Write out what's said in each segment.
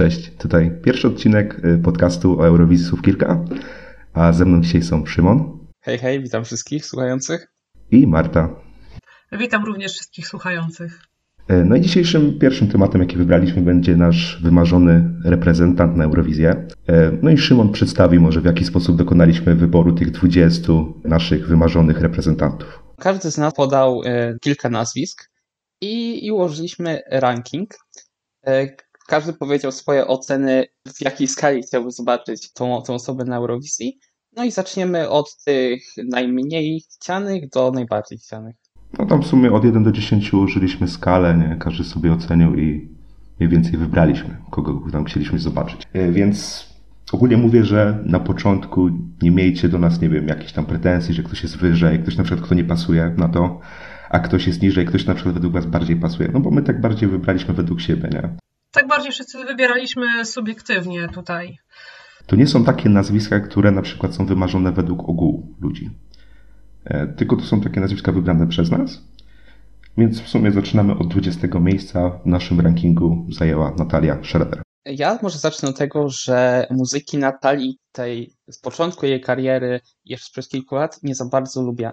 Cześć, tutaj pierwszy odcinek y, podcastu o Eurowizji Słów Kilka, a ze mną dzisiaj są Szymon. Hej, hej, witam wszystkich słuchających. I Marta. Witam również wszystkich słuchających. Y, no i dzisiejszym pierwszym tematem, jaki wybraliśmy, będzie nasz wymarzony reprezentant na Eurowizję. Y, no i Szymon przedstawi może, w jaki sposób dokonaliśmy wyboru tych 20 naszych wymarzonych reprezentantów. Każdy z nas podał kilka nazwisk i, i ułożyliśmy ranking każdy powiedział swoje oceny, w jakiej skali chciałby zobaczyć tą, tą osobę na Eurowizji. No i zaczniemy od tych najmniej chcianych do najbardziej chcianych. No tam w sumie od 1 do 10 użyliśmy skalę, nie? każdy sobie ocenił i mniej więcej wybraliśmy, kogo tam chcieliśmy zobaczyć. E, więc ogólnie mówię, że na początku nie miejcie do nas, nie wiem, jakichś tam pretensji, że ktoś jest wyżej, ktoś na przykład, kto nie pasuje na to, a ktoś jest niżej, ktoś na przykład według was bardziej pasuje. No bo my tak bardziej wybraliśmy według siebie, nie? Tak bardziej wszyscy wybieraliśmy subiektywnie tutaj. To nie są takie nazwiska, które na przykład są wymarzone według ogółu ludzi. E, tylko to są takie nazwiska wybrane przez nas. Więc w sumie zaczynamy od 20 miejsca w naszym rankingu zajęła Natalia Schroeder. Ja może zacznę od tego, że muzyki Natalii tej z początku jej kariery, jeszcze przez kilku lat, nie za bardzo lubię.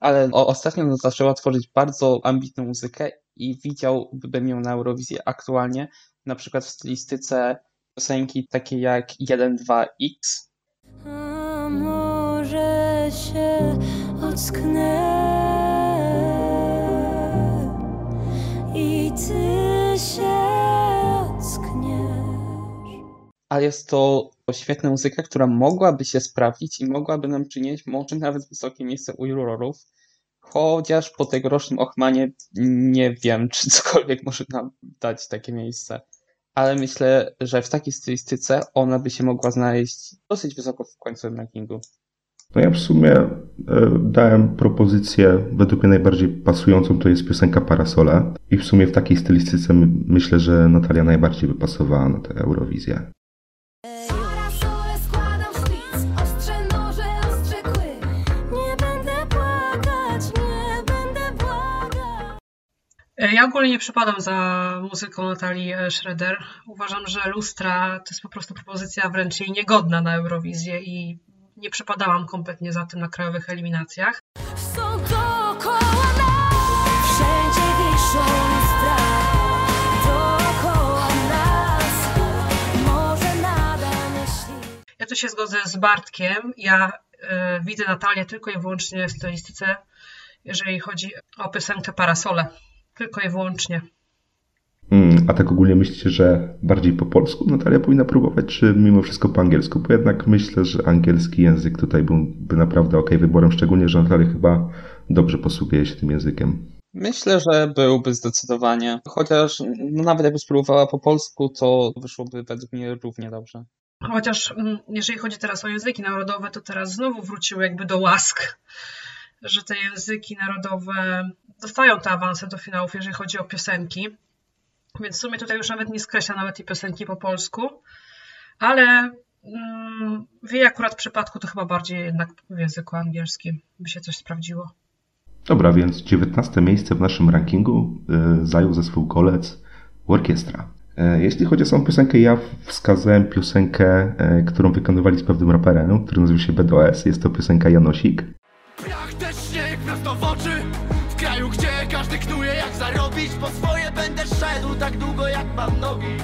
Ale ostatnio zaczęła tworzyć bardzo ambitną muzykę i widziałbym ją na Eurowizji aktualnie, na przykład w stylistyce piosenki takie jak 1-2-X. A może się ocknę i ty się ockniesz. Ale jest to świetna muzyka, która mogłaby się sprawdzić i mogłaby nam przynieść może nawet wysokie miejsce u jurorów. Chociaż po tegorocznym Ochmanie nie wiem, czy cokolwiek może nam dać takie miejsce ale myślę, że w takiej stylistyce ona by się mogła znaleźć dosyć wysoko w końcowym rankingu. No ja w sumie e, dałem propozycję, według mnie najbardziej pasującą to jest piosenka Parasole i w sumie w takiej stylistyce myślę, że Natalia najbardziej by pasowała na tę Eurowizję. Ja ogólnie nie przypadam za muzyką Natalii e, Schroeder. Uważam, że Lustra to jest po prostu propozycja wręcz jej niegodna na Eurowizję i nie przypadałam kompletnie za tym na krajowych eliminacjach. Ja tu się zgodzę z Bartkiem. Ja y, widzę Natalię tylko i wyłącznie w stylistyce, jeżeli chodzi o piosenkę Parasole. Tylko i wyłącznie. Hmm, a tak ogólnie myślicie, że bardziej po polsku Natalia powinna próbować, czy mimo wszystko po angielsku? Bo jednak myślę, że angielski język tutaj byłby naprawdę ok wyborem, szczególnie, że Natalia chyba dobrze posługuje się tym językiem. Myślę, że byłby zdecydowanie. Chociaż no, nawet jakby spróbowała po polsku, to wyszłoby według mnie równie dobrze. Chociaż mm, jeżeli chodzi teraz o języki narodowe, to teraz znowu wróciły jakby do łask, że te języki narodowe dostają te awanse do finałów, jeżeli chodzi o piosenki. Więc w sumie tutaj już nawet nie skreśla nawet i piosenki po polsku. Ale mm, w jej akurat przypadku to chyba bardziej jednak w języku angielskim by się coś sprawdziło. Dobra, więc 19 miejsce w naszym rankingu y, zajął zespół Kolec Orkiestra. E, jeśli chodzi o samą piosenkę, ja wskazałem piosenkę, e, którą wykonywali z pewnym raperem, który nazywa się BDOS. Jest to piosenka Janosik. Piach też tak długo jak mam nogi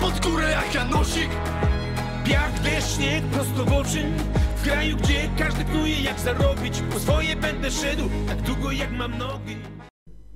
Pod górę jak Janosik Piach, deszcz, śnieg prosto w oczy W kraju, gdzie każdy knuje jak zarobić Po swoje będę szedł tak długo jak mam nogi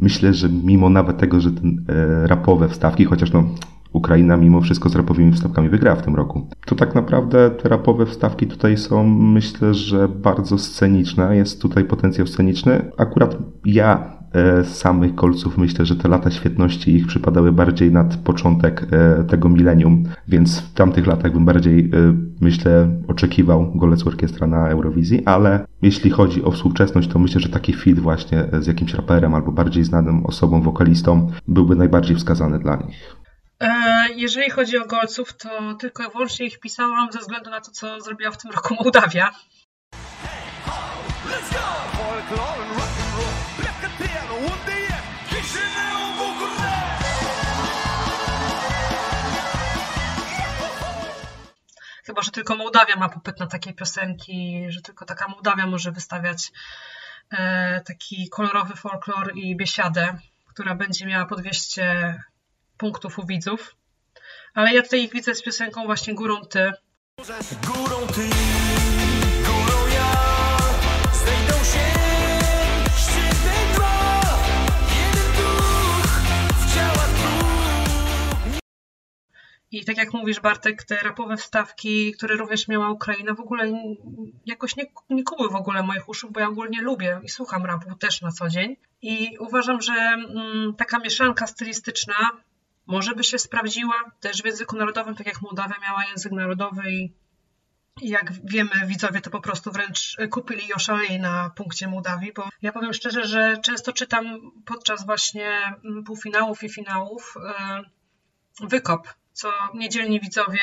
Myślę, że mimo nawet tego, że ten e, rapowe wstawki, chociaż no Ukraina mimo wszystko z rapowymi wstawkami wygrała w tym roku. To tak naprawdę te rapowe wstawki tutaj są, myślę, że bardzo sceniczne. Jest tutaj potencjał sceniczny. Akurat ja samych kolców myślę, że te lata świetności ich przypadały bardziej nad początek e, tego milenium, więc w tamtych latach bym bardziej, e, myślę, oczekiwał Golec Orkiestra na Eurowizji, ale jeśli chodzi o współczesność, to myślę, że taki fit właśnie z jakimś raperem albo bardziej znanym osobą, wokalistą byłby najbardziej wskazany dla nich. E, jeżeli chodzi o golców, to tylko i wyłącznie ich pisałam ze względu na to, co zrobiła w tym roku Mołdawia. Chyba, że tylko Mołdawia ma popyt na takie piosenki, że tylko taka Mołdawia może wystawiać e, taki kolorowy folklor i biesiadę, która będzie miała po 200 punktów u widzów. Ale ja tutaj ich widzę z piosenką właśnie Górą Ty. Górą Ty, I tak jak mówisz Bartek, te rapowe wstawki, które również miała Ukraina, w ogóle jakoś nie, nie kuły w ogóle moich uszów, bo ja ogólnie lubię i słucham rapu też na co dzień. I uważam, że mm, taka mieszanka stylistyczna może by się sprawdziła też w języku narodowym, tak jak Mołdawia miała język narodowy i jak wiemy, widzowie to po prostu wręcz kupili i oszaleli na punkcie Mołdawii, bo ja powiem szczerze, że często czytam podczas właśnie mm, półfinałów i finałów e, wykop co niedzielni widzowie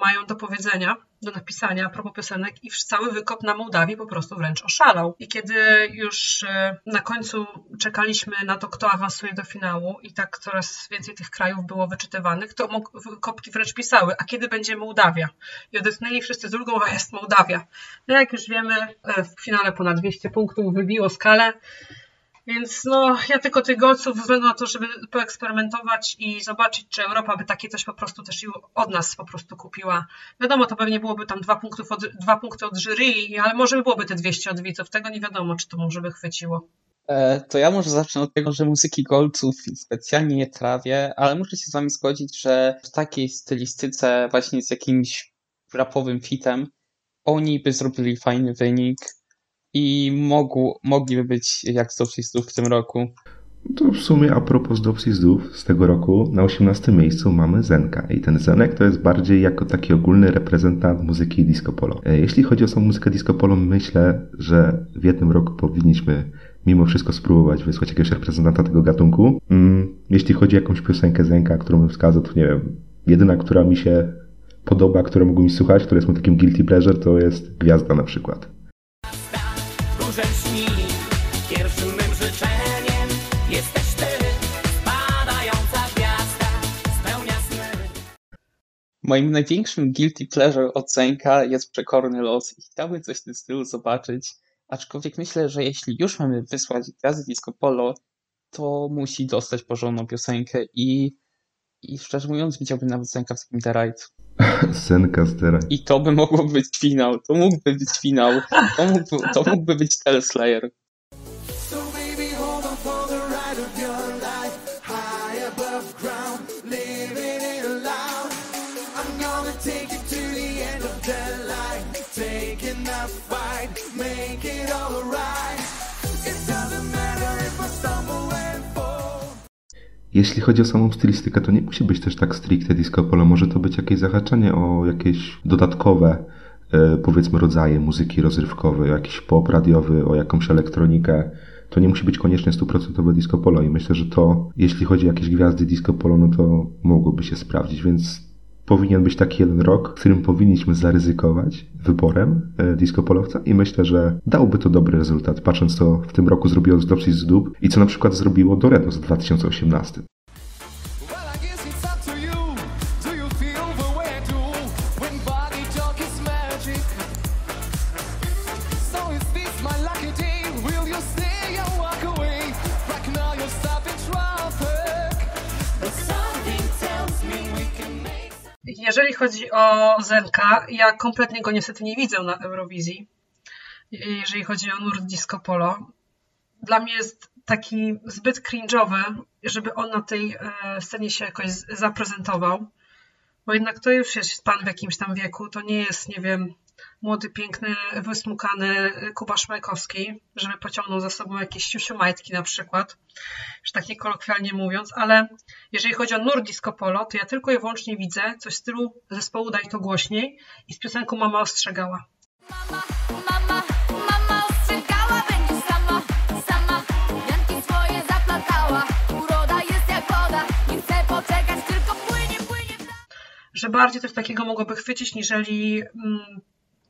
mają do powiedzenia, do napisania a propos piosenek i cały wykop na Mołdawii po prostu wręcz oszalał. I kiedy już e, na końcu czekaliśmy na to, kto awansuje do finału i tak coraz więcej tych krajów było wyczytywanych, to wykopki wręcz pisały, a kiedy będzie Mołdawia? I odetchnęli wszyscy z drugą, a jest Mołdawia. No jak już wiemy, e, w finale ponad 200 punktów wybiło skalę. Więc no, ja tylko tych golców względu na to, żeby poeksperymentować i zobaczyć, czy Europa by takie coś po prostu też od nas po prostu kupiła. Wiadomo, to pewnie byłoby tam dwa, punktów od, dwa punkty od jury, ale może by byłoby te 200 od widzów. Tego nie wiadomo, czy to może by chwyciło. E, to ja może zacznę od tego, że muzyki golców specjalnie nie trawię, ale muszę się z wami zgodzić, że w takiej stylistyce właśnie z jakimś rapowym fitem oni by zrobili fajny wynik i mogło, mogliby być jak zdów w tym roku. To w sumie a propos zdów z tego roku, na 18 miejscu mamy Zenka. I ten Zenek to jest bardziej jako taki ogólny reprezentant muzyki disco polo. E, jeśli chodzi o samą muzykę disco polo, myślę, że w jednym roku powinniśmy mimo wszystko spróbować wysłać jakiegoś reprezentanta tego gatunku. Mm, jeśli chodzi o jakąś piosenkę Zenka, którą bym wskazał, to nie wiem, jedyna, która mi się podoba, którą mógłbym słuchać, która jest mu takim guilty pleasure, to jest Gwiazda na przykład. Moim największym guilty pleasure od Zenka jest Przekorny Los i chciałbym coś w tym stylu zobaczyć, aczkolwiek myślę, że jeśli już mamy wysłać gwiazdy disco polo, to musi dostać porządną piosenkę i, i szczerze mówiąc widziałbym nawet Zenka w takim The Ride. Zenka z The Ride. I to by mogło być finał, to mógłby być finał, to mógłby, to mógłby być Teleslayer. Jeśli chodzi o samą stylistykę, to nie musi być też tak stricte disco polo. Może to być jakieś zahaczenie o jakieś dodatkowe, e, powiedzmy, rodzaje muzyki rozrywkowej, o jakiś pop radiowy, o jakąś elektronikę. To nie musi być koniecznie stuprocentowe disco polo i myślę, że to, jeśli chodzi o jakieś gwiazdy disco polo, no to mogłoby się sprawdzić, więc powinien być taki jeden rok, w którym powinniśmy zaryzykować wyborem e, disco polowca i myślę, że dałby to dobry rezultat, patrząc co w tym roku zrobiło z z Dub i co na przykład zrobiło Doredos w 2018. Jeżeli chodzi o Zenka, ja kompletnie go niestety nie widzę na Eurowizji. Jeżeli chodzi o nurt disco polo. Dla mnie jest taki zbyt cringe'owy, żeby on na tej e, scenie się jakoś zaprezentował. Bo jednak to już jest pan w jakimś tam wieku, to nie jest, nie wiem, młody, piękny, wysmukany Kuba Szmajkowski, żeby pociągnął za sobą jakieś siusiumajtki na przykład, że tak niekolokwialnie mówiąc, ale jeżeli chodzi o disco polo, to ja tylko i wyłącznie widzę coś w stylu zespołu Daj to głośniej i z piosenką Mama ostrzegała. Mama, mama, mama ostrzegała, będzie sama, sama, swoje zaplatała, uroda jest jak woda, nie chcę poczekać, tylko płynie, płynie. Że bardziej coś takiego mogłoby chwycić, niżeli mm,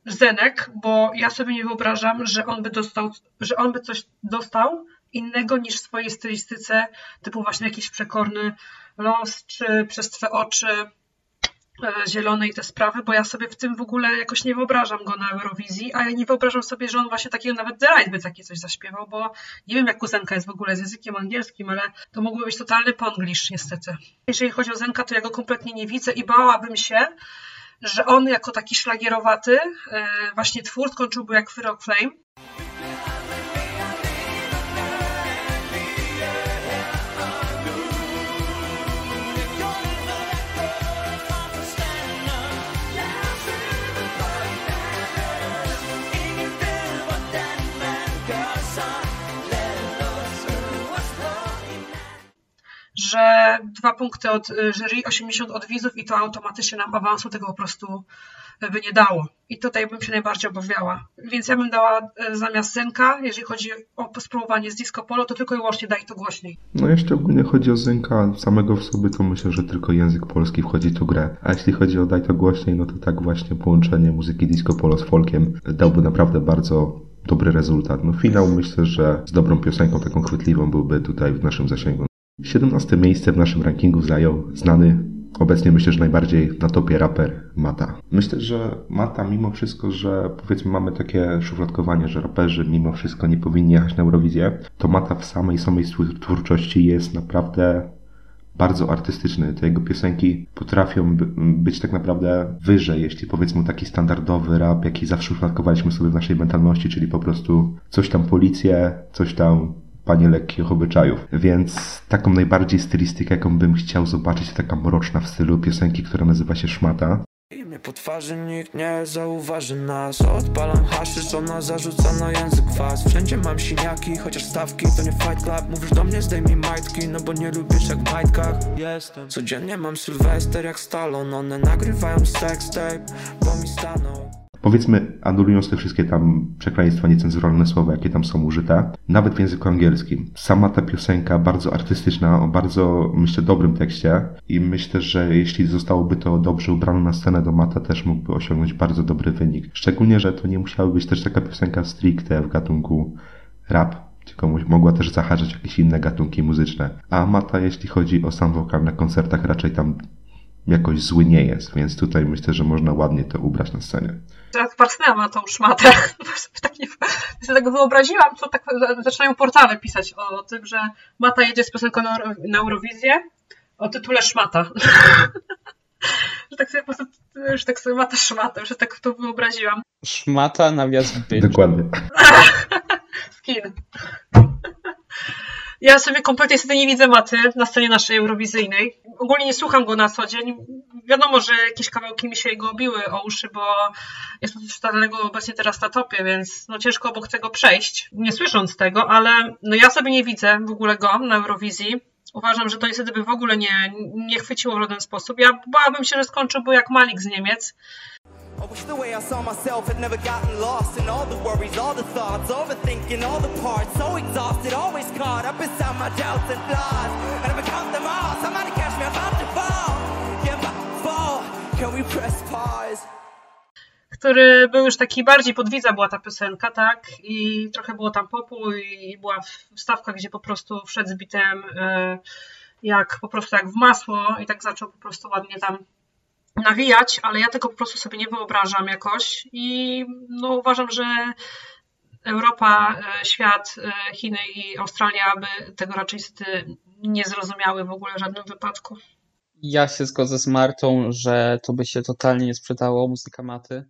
Zenek, bo ja sobie nie wyobrażam, że on by dostał, że on by coś dostał innego niż w swojej stylistyce, typu właśnie jakiś przekorny los, czy przez twe oczy. e, zielony i te sprawy, bo ja sobie w tym w ogóle jakoś nie wyobrażam go na Eurowizji, a ja nie wyobrażam sobie, że on właśnie takiego nawet The by takie coś zaśpiewał, bo nie wiem jak u Zenka jest w ogóle z językiem angielskim, ale to mógłby być totalny ponglisz niestety. Jeżeli chodzi o Zenka, to ja go kompletnie nie widzę i bałabym się, że on jako taki szlagierowaty e, właśnie twór skończyłby jak Frog Flame, że dwa punkty od y, jury, 80 od widzów i to automatycznie nam awansu tego po prostu by nie dało. I tutaj bym się najbardziej obawiała. Więc ja bym dała y, zamiast Zenka, jeżeli chodzi o spróbowanie z disco polo, to tylko i wyłącznie daj to głośniej. No jeśli ogólnie chodzi o Zenka samego w sobie, to myślę, że tylko język polski wchodzi tą grę. A jeśli chodzi o daj to głośniej, no to tak właśnie połączenie muzyki disco polo z folkiem dałby naprawdę bardzo dobry rezultat. No finał myślę, że z dobrą piosenką, taką chwytliwą byłby tutaj w naszym zasięgu. 17 miejsce w naszym rankingu zajął znany, obecnie myślę, że najbardziej na topie raper Mata. Myślę, że Mata mimo wszystko, że powiedzmy mamy takie szufladkowanie, że raperzy mimo wszystko nie powinni jechać na Eurowizję, to Mata w samej samej twórczości jest naprawdę bardzo artystyczny. Te jego piosenki potrafią być tak naprawdę wyżej, jeśli powiedzmy taki standardowy rap, jaki zawsze szufladkowaliśmy sobie w naszej mentalności, czyli po prostu coś tam policję, coś tam panie lekkich obyczajów. Więc taką najbardziej stylistykę, jaką bym chciał zobaczyć, to taka mroczna w stylu piosenki, która nazywa się Szmata. I mnie po twarzy nikt nie zauważy nas. Odpalam haszysz, ona zarzuca na język was. Wszędzie mam siniaki, chociaż stawki to nie fight club. Mówisz do mnie zdejmij majtki, no bo nie lubisz jak w majtkach. Jestem. Codziennie mam sylwester jak Stallone One nagrywają sextape, bo mi staną Powiedzmy, anulując te wszystkie tam przekleństwa, niecenzuralne słowa, jakie tam są użyte, nawet w języku angielskim. Sama ta piosenka bardzo artystyczna, o bardzo, myślę, dobrym tekście i myślę, że jeśli zostałoby to dobrze ubrane na scenę do Mata, też mógłby osiągnąć bardzo dobry wynik. Szczególnie, że to nie musiała być też taka piosenka stricte w gatunku rap, tylko mogła też zahaczać jakieś inne gatunki muzyczne. A Mata, jeśli chodzi o sam wokal na koncertach, raczej tam jakoś zły nie jest, więc tutaj myślę, że można ładnie to ubrać na scenie. Teraz parsnęłam na tą szmatę. tak nie, się tak wyobraziłam, co tak zaczynają portale pisać o tym, że Mata jedzie z piosenką na, na Eurowizję o tytule Szmata. że tak sobie po prostu, już tak sobie Mata Szmata, już tak to wyobraziłam. Szmata nawias być. Dokładnie. Skin. Ja sobie kompletnie sobie nie widzę Maty na scenie naszej eurowizyjnej. Ogólnie nie słucham go na co dzień. Wiadomo, że jakieś kawałki mi się go obiły o uszy, bo jest totalnego obecnie teraz na topie, więc no ciężko obok tego przejść, nie słysząc tego, ale no ja sobie nie widzę w ogóle go na Eurowizji. Uważam, że to niestety by w ogóle nie, nie chwyciło w żaden sposób. Ja bałabym się, że skończyłby jak Malik z Niemiec. I wish the way I saw myself had never gotten lost in all the worries, all the thoughts, overthinking all the parts. So exhausted, always caught up inside my doubts and flaws. And if I count them all, somebody catch me, I'm about to fall. Yeah, fall. Can we press pause? który był już taki bardziej podwidza była ta piosenka, tak? I trochę było tam popu i była wstawka, gdzie po prostu wszedł z bitem e, jak po prostu jak w masło i tak zaczął po prostu ładnie tam nawijać, ale ja tego po prostu sobie nie wyobrażam jakoś i no, uważam, że Europa, e, świat, e, Chiny i Australia by tego raczej nie zrozumiały w ogóle w żadnym wypadku. Ja się zgodzę z Martą, że to by się totalnie nie sprzedało muzyka maty.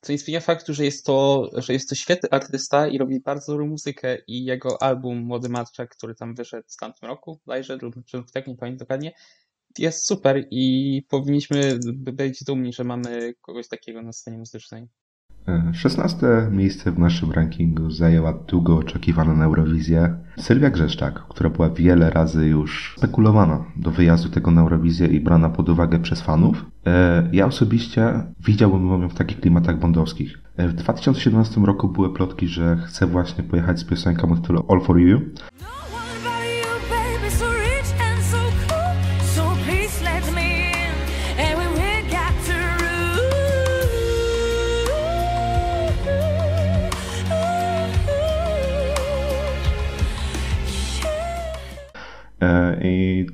Co nie zmienia faktu, że jest to, że jest to świetny artysta i robi bardzo dobrą muzykę i jego album Młody Matczak, który tam wyszedł w tamtym roku, bodajże, lub tak, nie pamiętam dokładnie, jest super i powinniśmy być dumni, że mamy kogoś takiego na scenie muzycznej. 16 e, miejsce w naszym rankingu zajęła długo oczekiwana na Eurowizję Sylwia Grzeszczak, która była wiele razy już spekulowana do wyjazdu tego na Eurowizję i brana pod uwagę przez fanów. E, ja osobiście widziałbym ją w takich klimatach bondowskich. E, w 2017 roku były plotki, że chce właśnie pojechać z piosenką o tytule All For You.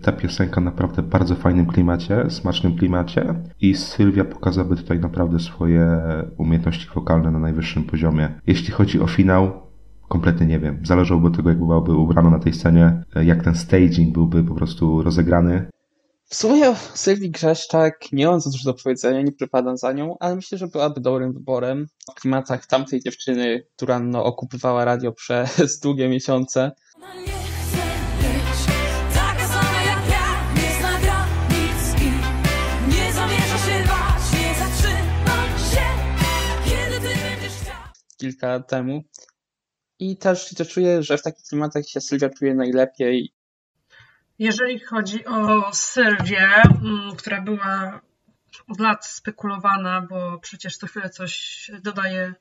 Ta piosenka naprawdę bardzo fajnym klimacie, smacznym klimacie i Sylwia pokazałaby tutaj naprawdę swoje umiejętności wokalne na najwyższym poziomie. Jeśli chodzi o finał, kompletnie nie wiem. Zależałoby od tego, jak byłaby ubrana na tej scenie, jak ten staging byłby po prostu rozegrany. W sumie Sylwii Grzeszczak nie mam za dużo do powiedzenia, nie przypadam za nią, ale myślę, że byłaby dobrym wyborem. W klimatach tamtej dziewczyny, która no, okupowała radio przez długie miesiące. Kilka temu. I też, też czuję, że w takich klimatach się Sylwia czuje najlepiej jeżeli chodzi o Sylwię, mm, która była od lat spekulowana, bo przecież co chwilę coś dodaje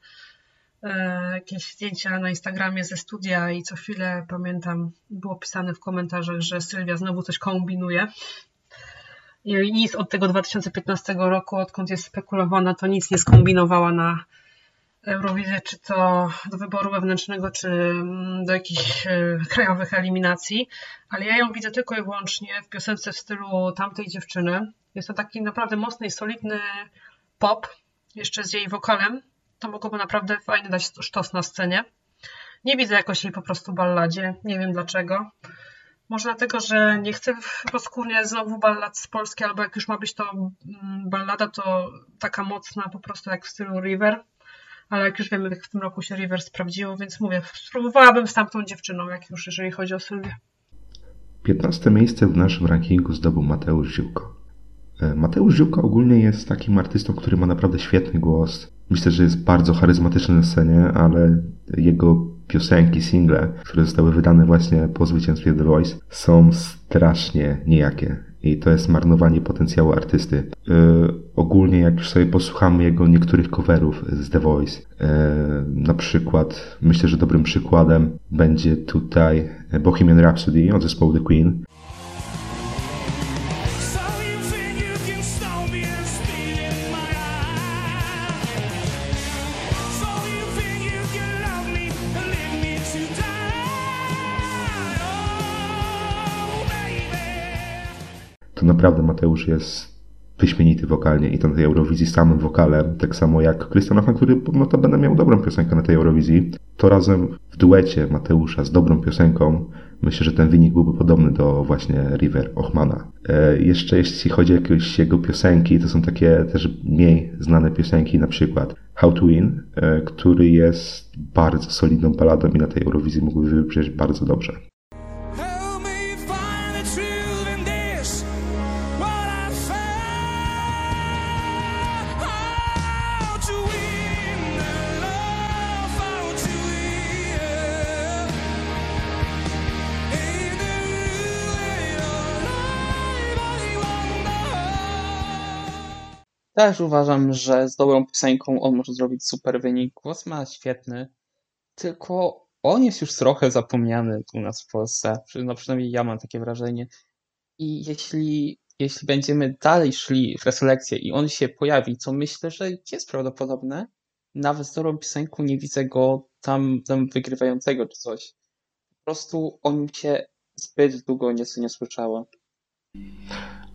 e, jakieś zdjęcia na Instagramie ze studia i co chwilę pamiętam było pisane w komentarzach, że Sylwia znowu coś kombinuje. I nic od tego 2015 roku, odkąd jest spekulowana, to nic nie skombinowała na Eurowizję, czy to do wyboru wewnętrznego, czy mm, do jakichś e, krajowych eliminacji, ale ja ją widzę tylko i wyłącznie w piosence w stylu tamtej dziewczyny. Jest to taki naprawdę mocny i solidny pop, jeszcze z jej wokalem. To mogłoby naprawdę fajnie dać sztos na scenie. Nie widzę jakoś jej po prostu balladzie, nie wiem dlaczego. Może dlatego, że nie chcę rozkurnie znowu ballad z Polski, albo jak już ma być to mm, ballada, to taka mocna po prostu jak w stylu River ale jak już wiemy, jak w tym roku się River sprawdziło, więc mówię, spróbowałabym z tamtą dziewczyną, jak już jeżeli chodzi o Sylwię. 15 miejsce w naszym rankingu zdobył Mateusz Ziółko. E, Mateusz Ziółko ogólnie jest takim artystą, który ma naprawdę świetny głos. Myślę, że jest bardzo charyzmatyczny na scenie, ale jego piosenki, single, które zostały wydane właśnie po zwycięstwie The Voice, są strasznie nijakie i to jest marnowanie potencjału artysty. Yy, ogólnie jak już sobie posłuchamy jego niektórych coverów z The Voice, yy, na przykład, myślę, że dobrym przykładem będzie tutaj Bohemian Rhapsody od zespołu The Queen. Naprawdę Mateusz jest wyśmienity wokalnie i to na tej Eurowizji samym wokalem, tak samo jak Krystian który notabene miał dobrą piosenkę na tej Eurowizji, to razem w duecie Mateusza z dobrą piosenką myślę, że ten wynik byłby podobny do właśnie River Ochmana. E, jeszcze jeśli chodzi o jakieś jego piosenki, to są takie też mniej znane piosenki, na przykład How to Win, e, który jest bardzo solidną baladą i na tej Eurowizji mógłby wybrzmieć bardzo dobrze. Też uważam, że z dobrą piosenką on może zrobić super wynik. Głos ma świetny, tylko on jest już trochę zapomniany u nas w Polsce. No przynajmniej ja mam takie wrażenie. I jeśli, jeśli będziemy dalej szli w reselekcję i on się pojawi, co myślę, że jest prawdopodobne, nawet z dobrą piosenką nie widzę go tam, tam wygrywającego czy coś. Po prostu on mi się zbyt długo nie, nie słyszało.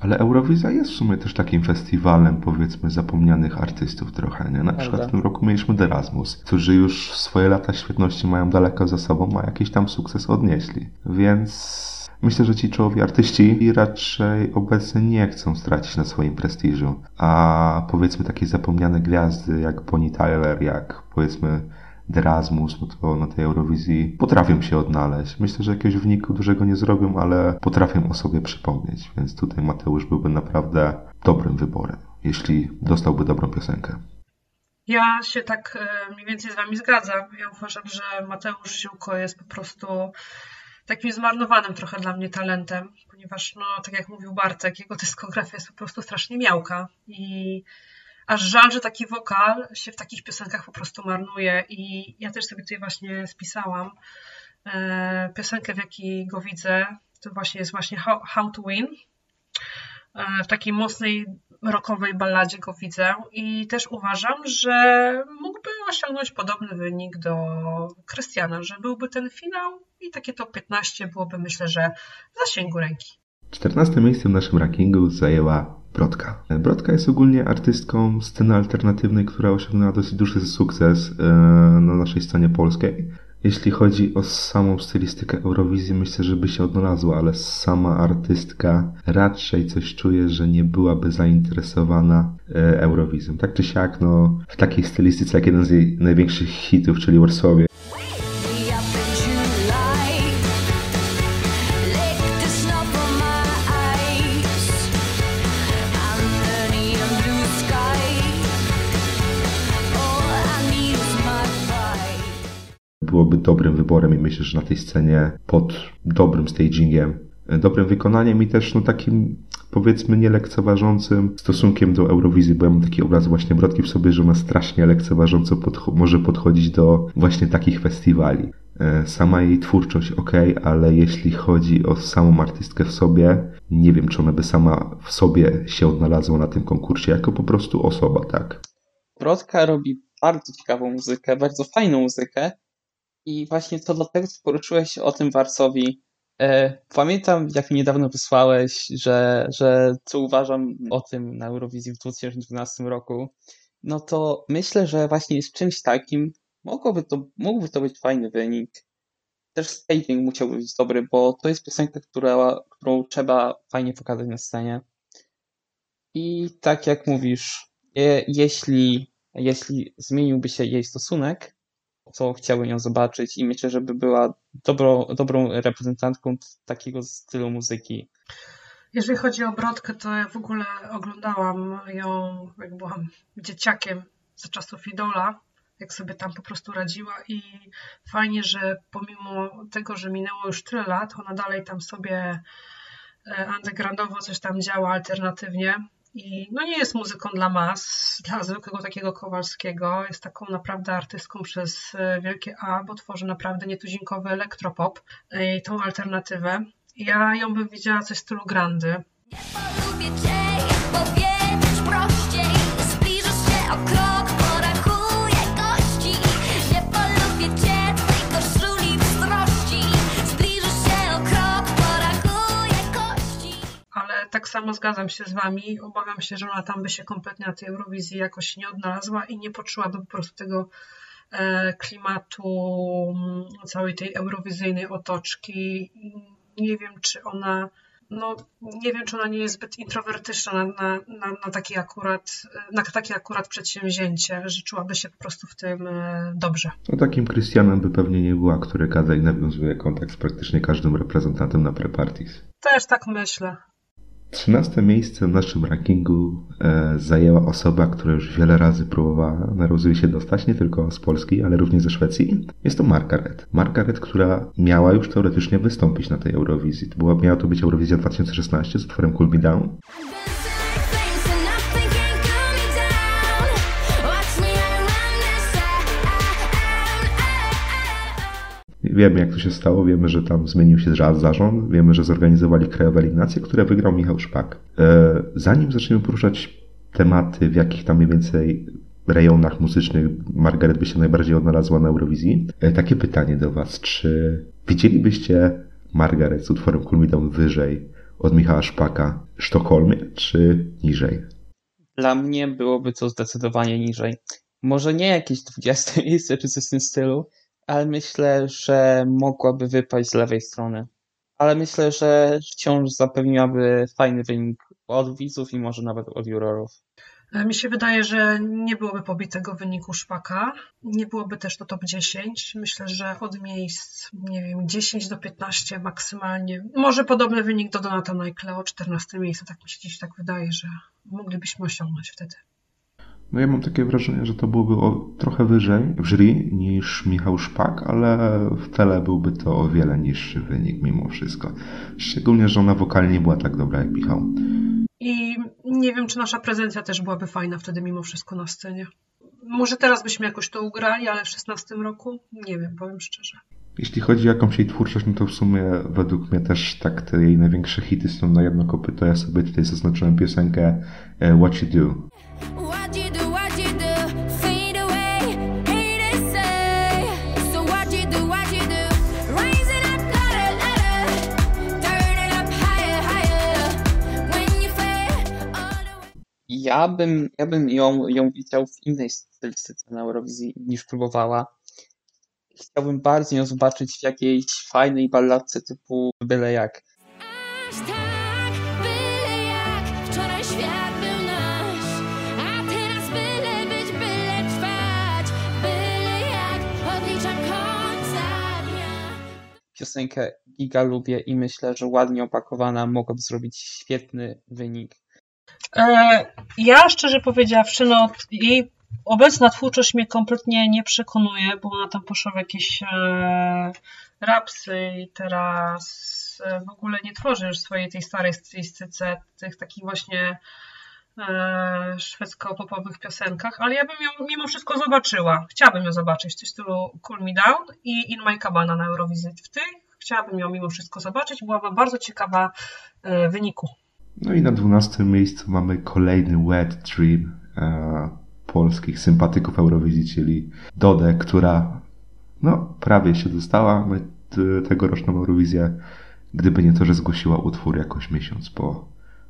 Ale Eurowizja jest w sumie też takim festiwalem, powiedzmy, zapomnianych artystów trochę, nie? Na przykład w tym roku mieliśmy Erasmus, którzy już swoje lata świetności mają daleko za sobą, a jakiś tam sukces odnieśli. Więc Myślę, że ci czołowi artyści raczej obecnie nie chcą stracić na swoim prestiżu. A powiedzmy takie zapomniane gwiazdy jak Bonnie Tyler, jak powiedzmy Erasmus, no to na tej Eurowizji potrafią się odnaleźć. Myślę, że jakiegoś wyniku dużego nie zrobią, ale potrafią o sobie przypomnieć, więc tutaj Mateusz byłby naprawdę dobrym wyborem, jeśli dostałby dobrą piosenkę. Ja się tak e, mniej więcej z Wami zgadzam. Ja uważam, że Mateusz Ziółko jest po prostu takim zmarnowanym trochę dla mnie talentem, ponieważ, no, tak jak mówił Bartek, jego dyskografia jest po prostu strasznie miałka i aż żal, że taki wokal się w takich piosenkach po prostu marnuje i ja też sobie tutaj właśnie spisałam e, piosenkę, w jakiej go widzę, to właśnie jest właśnie How, How to Win. E, w takiej mocnej rockowej balladzie go widzę i też uważam, że mógłby osiągnąć podobny wynik do Krystiana, że byłby ten finał i takie top 15 byłoby myślę, że w zasięgu ręki. 14 miejsce w naszym rankingu zajęła Brodka. Brodka jest ogólnie artystką sceny alternatywnej, która osiągnęła dosyć duży sukces e, na naszej scenie polskiej. Jeśli chodzi o samą stylistykę Eurowizji, myślę, że by się odnalazła, ale sama artystka raczej coś czuje, że nie byłaby zainteresowana e, Eurowizją. Tak czy siak, no, w takiej stylistyce jak jeden z jej największych hitów, czyli Warsawie, byłoby dobrym wyborem i myślę, że na tej scenie pod dobrym stagingiem, dobrym wykonaniem i też no takim powiedzmy nie lekceważącym stosunkiem do Eurowizji, bo ja mam taki obraz właśnie Brodki w sobie, że ona strasznie lekceważąco podcho może podchodzić do właśnie takich festiwali. E, sama jej twórczość ok, ale jeśli chodzi o samą artystkę w sobie, nie wiem, czy ona by sama w sobie się odnalazła na tym konkursie, jako po prostu osoba, tak? Brodka robi bardzo ciekawą muzykę, bardzo fajną muzykę, i właśnie to dlatego, co poruszyłeś o tym Warsowi. E, pamiętam, jak mi niedawno wysłałeś, że, że co uważam o tym na Eurowizji w 2012 roku. No to myślę, że właśnie z czymś takim mogłoby to, mógłby to być fajny wynik. Też staging musiałby być dobry, bo to jest piosenka, która, którą trzeba fajnie pokazać na scenie. I tak jak mówisz, je, jeśli, jeśli zmieniłby się jej stosunek, co chciałbym ją zobaczyć i myślę, żeby była dobro, dobrą reprezentantką takiego stylu muzyki. Jeżeli chodzi o Brodkę, to ja w ogóle oglądałam ją, jak byłam dzieciakiem za czasów Idola, jak sobie tam po prostu radziła i fajnie, że pomimo tego, że minęło już tyle lat, ona dalej tam sobie e, undergroundowo coś tam działa alternatywnie i no nie jest muzyką dla mas, dla zwykłego takiego Kowalskiego. Jest taką naprawdę artystką przez e, wielkie A, bo tworzy naprawdę nietuzinkowy elektropop e, i tą alternatywę. Ja ją bym widziała coś w stylu grandy. Nie cię, powiedzieć prościej, zbliżysz się o tak samo zgadzam się z Wami. Obawiam się, że ona tam by się kompletnie na tej Eurowizji jakoś nie odnalazła i nie poczułaby po prostu tego e, klimatu mm, całej tej eurowizyjnej otoczki. Nie wiem, czy ona no, nie wiem, czy ona nie jest zbyt introwertyczna na, na, na, na, takie, akurat, na takie akurat przedsięwzięcie, że czułaby się po prostu w tym e, dobrze. No takim Krystianem by pewnie nie była, który gada i nawiązuje kontakt z praktycznie każdym reprezentantem na pre-parties. Też tak myślę. 13 miejsce w naszym rankingu e, zajęła osoba, która już wiele razy próbowała na się dostać, nie tylko z Polski, ale również ze Szwecji. Jest to Margaret. Margaret, która miała już teoretycznie wystąpić na tej Eurowizji. Była, miała to być Eurowizja 2016 z utworem Cool Me Down. Wiemy, jak to się stało, wiemy, że tam zmienił się zarząd, wiemy, że zorganizowali krajowe eliminacje, które wygrał Michał Szpak. E, zanim zaczniemy poruszać tematy, w jakich tam mniej więcej rejonach muzycznych Margaret by się najbardziej odnalazła na Eurowizji, e, takie pytanie do Was. Czy widzielibyście Margaret z utworem Kulmidą wyżej od Michała Szpaka w Sztokholmie, czy niżej? Dla mnie byłoby to zdecydowanie niżej. Może nie jakieś 20 miejsce czy coś w tym stylu, ale myślę, że mogłaby wypaść z lewej strony. Ale myślę, że wciąż zapewniłaby fajny wynik od widzów i może nawet od jurorów. E, mi się wydaje, że nie byłoby pobitego wyniku Szpaka. Nie byłoby też to top 10. Myślę, że od miejsc, nie wiem, 10 do 15 maksymalnie. Może podobny wynik do Donata Najkleo, 14 miejsce. Tak mi się dziś tak wydaje, że moglibyśmy osiągnąć wtedy. No ja mam takie wrażenie, że to byłoby o, trochę wyżej w jury niż Michał Szpak, ale w tele byłby to o wiele niższy wynik mimo wszystko. Szczególnie, że ona wokalnie nie była tak dobra jak Michał. I nie wiem, czy nasza prezencja też byłaby fajna wtedy mimo wszystko na scenie. Może teraz byśmy jakoś to ugrali, ale w 16 roku nie wiem, powiem szczerze. Jeśli chodzi o jakąś jej twórczość, no to w sumie według mnie też tak te jej największe hity są na jedno kopyto. Ja sobie tutaj zaznaczyłem piosenkę e, What You Do. Ja bym, ja bym ją, ją widział w innej stylistyce na Eurowizji niż próbowała. Chciałbym bardziej ją zobaczyć w jakiejś fajnej balladce typu byle jak. Aż tak, byle jak wczoraj świat był nasz, a teraz byle być, byle trwać, byle jak odliczam końca dnia. Piosenkę giga lubię i myślę, że ładnie opakowana mogłaby zrobić świetny wynik. E, Ja szczerze powiedziawszy, no jej obecna twórczość mnie kompletnie nie przekonuje, bo ona tam poszła w jakieś e, rapsy i teraz e, w ogóle nie tworzy już swojej tej starej stylistyce, tych takich właśnie szwedzko-popowych piosenkach, ale ja bym ją mimo wszystko zobaczyła. Chciałabym ją zobaczyć, w stylu Cool Me Down i In My Cabana na Eurowizji. W tych chciałabym ją mimo wszystko zobaczyć, byłabym bardzo ciekawa wyniku. No i na 12 miejscu mamy kolejny wet dream e, polskich sympatyków Eurowizji, czyli Dodę, która no prawie się dostała na tegoroczną Eurowizję, gdyby nie to, że zgłosiła utwór jakoś miesiąc po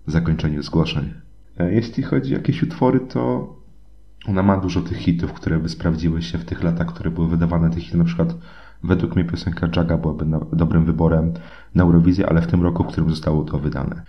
zakończeniu zgłoszeń. E, jeśli chodzi o jakieś utwory, to ona ma dużo tych hitów, które by sprawdziły się w tych latach, które były wydawane. Tych hitów, na przykład według mnie piosenka Jaga byłaby na, dobrym wyborem na Eurowizję, ale w tym roku, w którym zostało to wydane.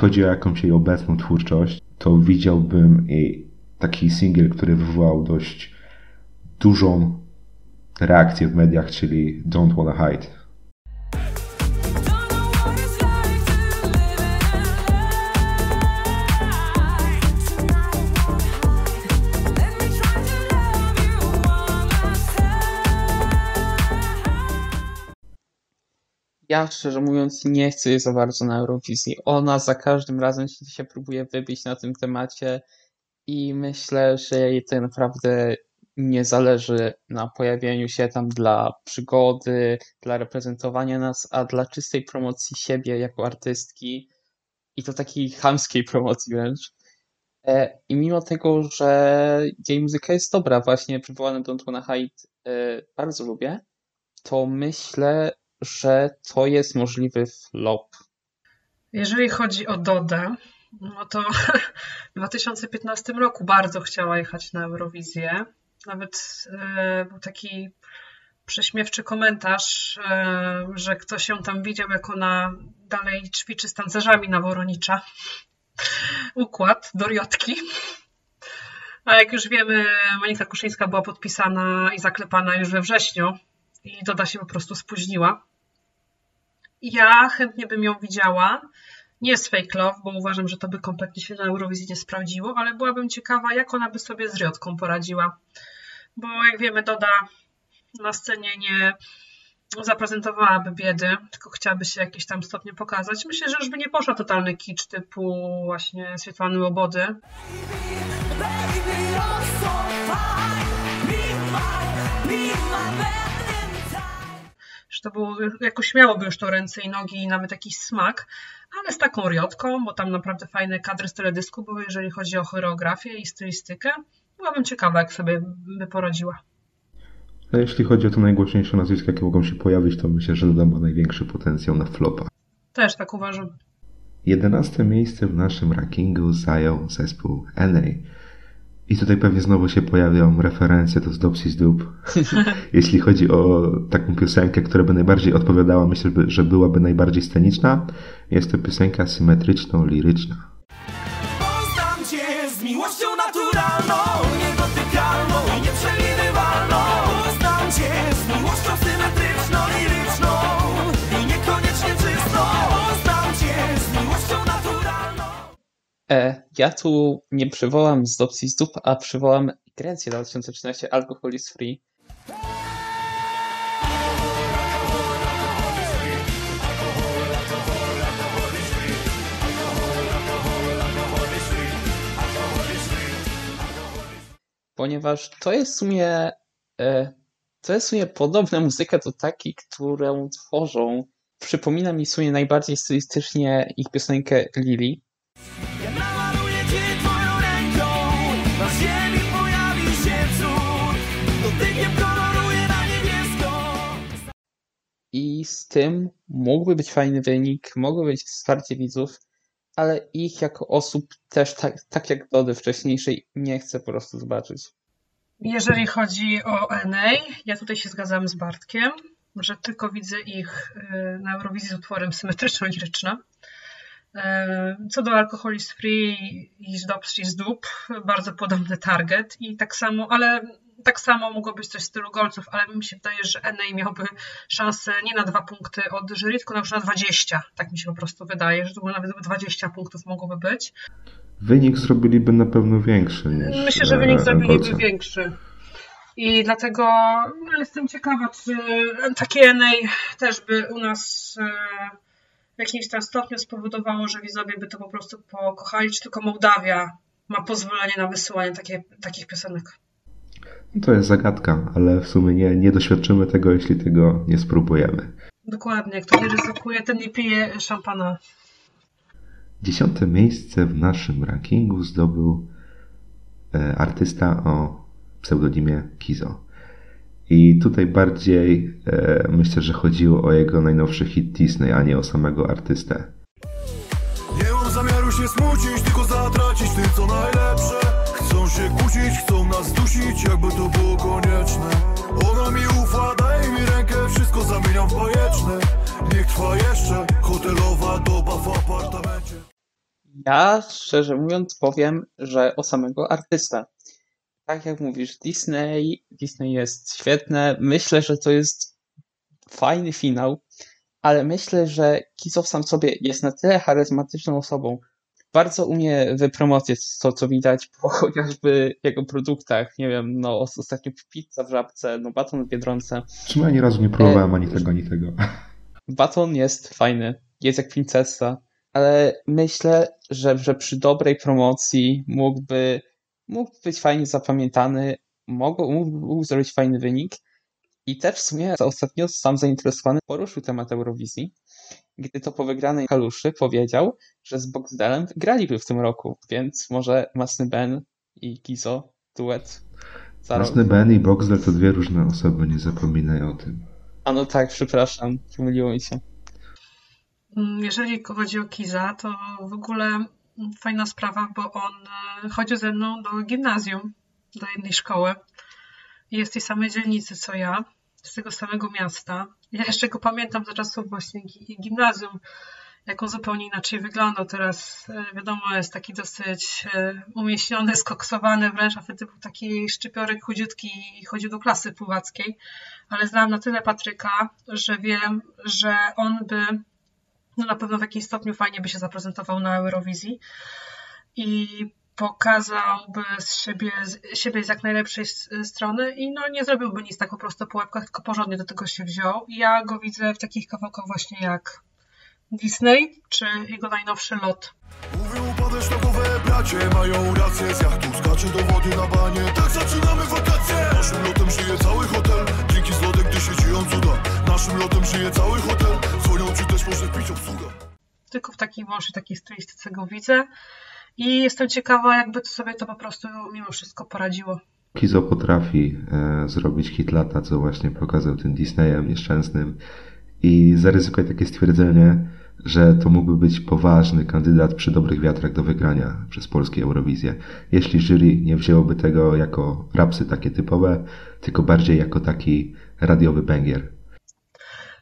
Chodzi o jakąś jej obecną twórczość, to widziałbym jej taki singiel, który wywołał dość dużą reakcję w mediach, czyli Don't Wanna Hide. Ja szczerze mówiąc nie chcę jej za bardzo na Eurowizji. Ona za każdym razem się, się próbuje wybić na tym temacie i myślę, że jej tak naprawdę nie zależy na pojawieniu się tam dla przygody, dla reprezentowania nas, a dla czystej promocji siebie jako artystki i to takiej chamskiej promocji wręcz. E, I mimo tego, że jej muzyka jest dobra, właśnie przywołany Don't Wanna Hide e, bardzo lubię, to myślę, że to jest możliwy flop. Jeżeli chodzi o Dodę, no to w 2015 roku bardzo chciała jechać na Eurowizję. Nawet e, był taki prześmiewczy komentarz, e, że ktoś ją tam widział, jak ona dalej ćwiczy z tancerzami na Woronicza. Układ do riotki. A jak już wiemy, Monika Kuszyńska była podpisana i zaklepana już we wrześniu i Doda się po prostu spóźniła. Ja chętnie bym ją widziała. Nie z Fake Love, bo uważam, że to by kompletnie się na Eurowizji nie sprawdziło, ale byłabym ciekawa, jak ona by sobie z Riotką poradziła. Bo jak wiemy, Doda na scenie nie zaprezentowałaby biedy, tylko chciałaby się jakieś tam stopnie pokazać. Myślę, że już by nie poszła totalny kicz typu właśnie Swietłany Łobody. Baby, you're To było, jakoś miałoby już to ręce i nogi i nawet jakiś smak, ale z taką riotką, bo tam naprawdę fajne kadry z teledysku były, jeżeli chodzi o choreografię i stylistykę. Byłabym ciekawa, jak sobie by poradziła. A jeśli chodzi o te najgłośniejsze nazwiska, jakie mogą się pojawić, to myślę, że Doda ma największy potencjał na flopa. Też tak uważam. 11 miejsce w naszym rankingu zajął zespół NA. I tutaj pewnie znowu się pojawią referencje do Zdobsi z Dup. Jeśli chodzi o taką piosenkę, która by najbardziej odpowiadała, myślę, że byłaby najbardziej sceniczna, jest to piosenka symetryczno-liryczna. Poznam cię z miłością naturalną, ja tu nie przywołam z opcji z dup, a przywołam Grecję 2013 Alcohol is Free. Ponieważ to jest w sumie e, To jest w sumie podobna muzyka do takiej, którą tworzą. Przypomina mi w sumie najbardziej stylistycznie ich piosenkę Lily. I z tym mógłby być fajny wynik, mogło być wsparcie widzów, ale ich jako osób też tak, tak jak Dody wcześniejszej nie chcę po prostu zobaczyć. Jeżeli chodzi o NA, ja tutaj się zgadzam z Bartkiem, że tylko widzę ich y, na Eurowizji z utworem symetryczno-lirycznym. Y, Co do Alcohol Free i z Dup, bardzo podobny target i tak samo, ale tak samo mogło być coś w stylu golców, ale mi się wydaje, że NA miałby szansę nie na dwa punkty od jury, tylko na już na 20. Tak mi się po prostu wydaje, że to było nawet 20 punktów mogłoby być. Wynik zrobiliby na pewno większy niż Myślę, że e, wynik zrobiliby Golca. większy. I dlatego no, jestem ciekawa, czy takie NA też by u nas e, w jakimś tam stopniu spowodowało, że widzowie by to po prostu pokochali, czy tylko Mołdawia ma pozwolenie na wysyłanie takie, takich piosenek. To jest zagadka, ale w sumie nie, nie doświadczymy tego, jeśli tego nie spróbujemy. Dokładnie, kto nie ryzykuje, ten nie pije szampana. Dziesiąte miejsce w naszym rankingu zdobył e, artysta o pseudonimie Kizo. I tutaj bardziej e, myślę, że chodziło o jego najnowszy hit Disney, a nie o samego artystę. Nie mam zamiaru się smucić, tylko zatracić tym co najlepsze się kłócić, chcą nas dusić, jakby to było konieczne Ona mi ufa, daje mi rękę, wszystko zamieniam w bajeczne Niech trwa jeszcze hotelowa doba w apartamencie Ja szczerze mówiąc powiem, że o samego artysta. Tak jak mówisz, Disney, Disney jest świetne. Myślę, że to jest fajny finał, ale myślę, że Kizo sam sobie jest na tyle charyzmatyczną osobą. Bardzo umie wypromować to, co widać po chociażby jego produktach. Nie wiem, no ostatnio pizza w żabce, no baton w Biedronce. Czemu ja ani razu nie próbowałem ani tego, ani tego. Baton jest fajny, jest jak princesa, ale myślę, że, że przy dobrej promocji mógłby, mógł być fajnie zapamiętany, mógł, mógł, mógł zrobić fajny wynik. I też w sumie ostatnio sam zainteresowany poruszył temat Eurowizji, gdy to po wygranej Kaluszy powiedział, że z Boxdelem wygraliby w tym roku, więc może Masny Ben i Kizo duet za rok. Jasny Ben i Boxer to dwie różne osoby, nie zapominaj o tym. A no tak, przepraszam, pomyliło mi się. Mm, Jeżeli chodzi o Kiza, to w ogóle fajna sprawa, bo on e, chodził ze mną do gimnazjum, do jednej szkoły. Jest tej samej dzielnicy co ja, z tego samego miasta. Ja jeszcze go pamiętam za czasów właśnie gi- gimnazjum, jak on zupełnie inaczej wyglądał. Teraz e, wiadomo, jest taki dosyć e, umieśniony, skoksowany wręcz, a wtedy był taki szczypiorek chudziutki i chodził do klasy pływackiej. Ale znam na tyle Patryka, że wiem, że on by no na pewno w jakimś stopniu fajnie by się zaprezentował na Eurowizji i pokazałby z siebie, z siebie z jak najlepszej strony i no nie zrobiłby nic tak po prostu po łebkach, tylko porządnie do tego się wziął. I ja go widzę w takich kawałkach właśnie jak Disney, czy jego najnowszy lot. Mówią upadać szlakowe bracie, mają rację. Z jachtu skacze do wody na banie? Tak zaczynamy wakacje. Naszym lotem żyje cały hotel. Dzięki gdy się dzieją cuda. Naszym lotem żyje cały hotel. Dzwonią, czy też może wbić obsługa Tylko w takiej wyłącznie takiej stylistyce go widzę i jestem ciekawa, jakby to sobie to po prostu mimo wszystko poradziło. Kizo potrafi e, zrobić hit lata, co właśnie pokazał tym Disneyem nieszczęsnym i zaryzykować takie stwierdzenie, że to mógłby być poważny kandydat przy dobrych wiatrach do wygrania przez polskie Eurowizję, jeśli jury nie wzięłoby tego jako rapsy takie typowe, tylko bardziej jako taki radiowy banger.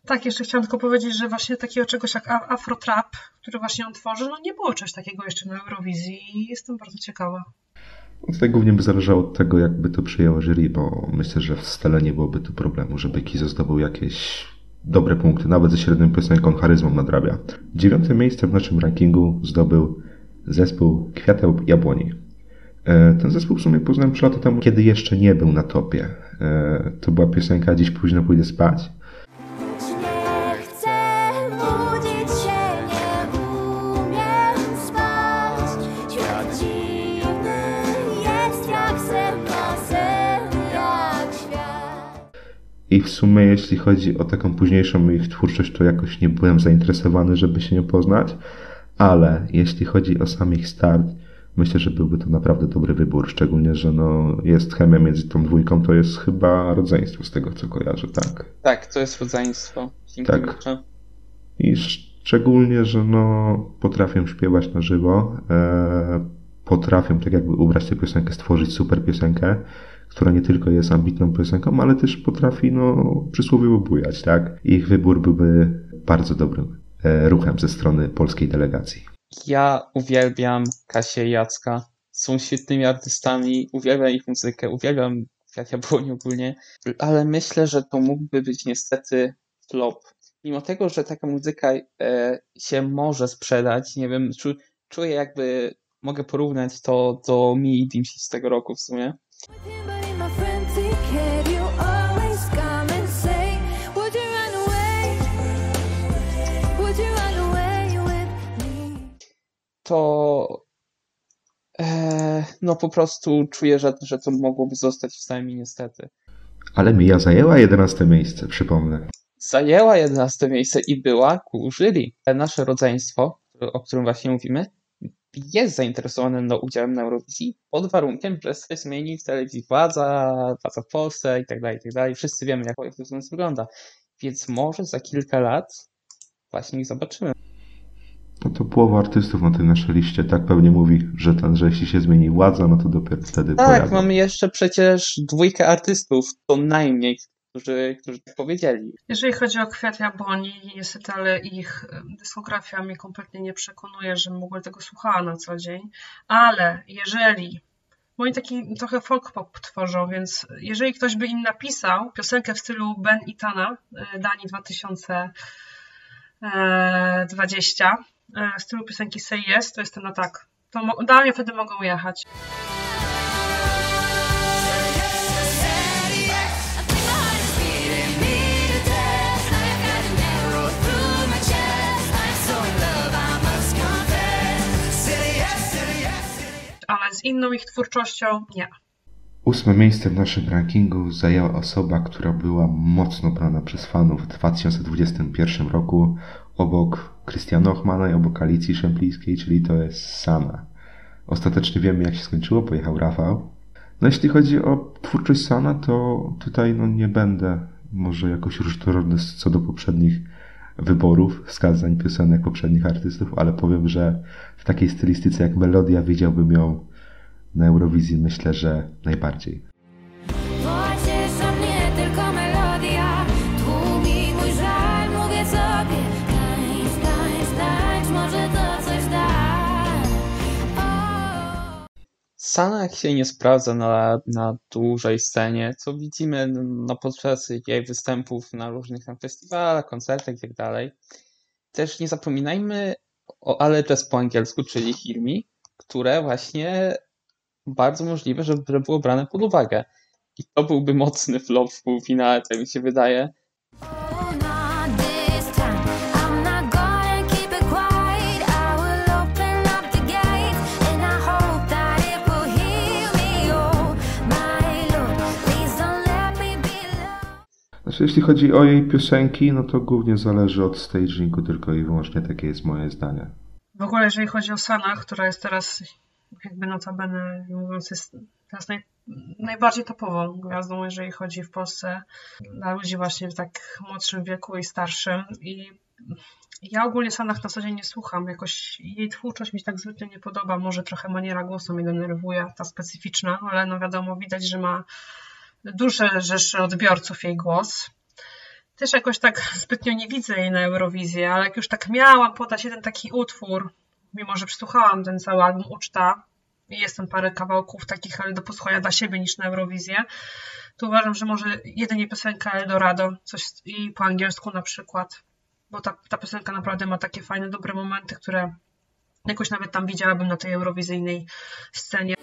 Tak, jeszcze chciałam tylko powiedzieć, że właśnie takiego czegoś jak Afrotrap, który właśnie on tworzy, no nie było czegoś takiego jeszcze na Eurowizji i jestem bardzo ciekawa. Tutaj głównie by zależało od tego, jakby to przyjęło jury, bo myślę, że w stale nie byłoby tu problemu, żeby Kizo zdobył jakieś dobre punkty, nawet ze średnią piosenką charyzmą nadrabia. Dziewiąte miejsce w naszym rankingu zdobył zespół Kwiateł Jabłoni. E, Ten zespół w sumie poznałem 3 lata temu, kiedy jeszcze nie był na topie. E, To była piosenka Dziś późno pójdę spać. I w sumie, jeśli chodzi o taką późniejszą ich twórczość, to jakoś nie byłem zainteresowany, żeby się nią poznać, ale jeśli chodzi o sam ich start, myślę, że byłby to naprawdę dobry wybór, szczególnie, że no, jest chemia między tą dwójką, to jest chyba rodzeństwo z tego, co kojarzę, tak? Tak, to jest rodzeństwo. Tak. I szczególnie, że no, potrafią śpiewać na żywo, e, potrafią tak jakby ubrać tę piosenkę, stworzyć super piosenkę, która nie tylko jest ambitną piosenką, ale też potrafi no, przysłowiowo bujać, tak? Ich wybór byłby bardzo dobrym e, ruchem ze strony polskiej delegacji. Ja uwielbiam Kasię i Jacka. Są świetnymi artystami, uwielbiam ich muzykę, uwielbiam Kwiat Jabłoni ogólnie, ale myślę, że to mógłby być niestety flop. Mimo tego, że taka muzyka e, się może sprzedać, nie wiem, czu, czuję jakby, mogę porównać to do Mi i Dimsi z tego roku w sumie. To e, no po prostu czuję, że, że to mogłoby zostać w Sami niestety. Ale Mia zajęła 11 miejsce, przypomnę. Zajęła 11 miejsce i była ku jury. Nasze rodzeństwo, o którym właśnie mówimy, jest zainteresowane udziałem na Eurowizji pod warunkiem, że się zmieni w telewizji władza, władza w Polsce i tak dalej, i tak dalej. Wszyscy wiemy, jak to wygląda. Więc może za kilka lat właśnie ich zobaczymy. No to połowa artystów na tej naszej liście tak pewnie mówi, że, ten, że jeśli się zmieni władza, no to dopiero wtedy Tak, pojadą. mamy jeszcze przecież dwójkę artystów, to najmniej, którzy, którzy tak powiedzieli. Jeżeli chodzi o Kwiat Jabłoni, niestety, ale ich e, dyskografia mnie kompletnie nie przekonuje, żebym w ogóle tego słuchała na co dzień. Ale jeżeli, bo oni taki trochę folk pop tworzą, więc jeżeli ktoś by im napisał piosenkę w stylu Ben i Tana, e, Dani 2020, e, w stylu piosenki Say Yes, to jestem na tak. To dla mnie wtedy mogą jechać. Ale z inną ich twórczością nie. Ósme miejsce w naszym rankingu zajęła osoba, która była mocno brana przez fanów w 2021 roku obok Krystiana Ochmana i obok Alicji Szemplińskiej, czyli to jest Sana. Ostatecznie wiemy jak się skończyło, pojechał Rafał. No jeśli chodzi o twórczość Sana, to tutaj no nie będę może jakoś różnorodny co do poprzednich wyborów, wskazań piosenek poprzednich artystów, ale powiem, że w takiej stylistyce jak melodia widziałbym ją na Eurowizji myślę, że najbardziej. Sana się nie sprawdza na, na dużej scenie, co widzimy no, podczas jej występów na różnych tam festiwalach, koncertach i tak. Też nie zapominajmy o Ale Jazz po angielsku, czyli Hirmi, które właśnie bardzo możliwe, że było brane pod uwagę. I to byłby mocny flop w półfinale, tak mi się wydaje. Jeśli chodzi o jej piosenki, no to głównie zależy od stagingu tylko i wyłącznie takie jest moje zdanie. W ogóle, jeżeli chodzi o Sanach, która jest teraz, jakby notabene mówiąc, jest teraz naj, najbardziej topową gwiazdą, jeżeli chodzi w Polsce dla ludzi właśnie w tak młodszym wieku i starszym. I ja ogólnie Sanach na co dzień nie słucham. Jakoś jej twórczość mi się tak zwykle nie podoba. Może trochę maniera głosu mnie denerwuje, ta specyficzna, ale no wiadomo, widać, że ma duże rzesze odbiorców jej głos. Też jakoś tak zbytnio nie widzę jej na Eurowizji, ale jak już tak miałam podać jeden taki utwór, mimo że przesłuchałam ten cały album Uczta i jest tam parę kawałków takich, ale do posłuchania dla siebie niż na Eurowizję, to uważam, że może jedynie piosenka Eldorado, coś i po angielsku na przykład, bo ta, ta piosenka naprawdę ma takie fajne, dobre momenty, które jakoś nawet tam widziałabym na tej eurowizyjnej scenie.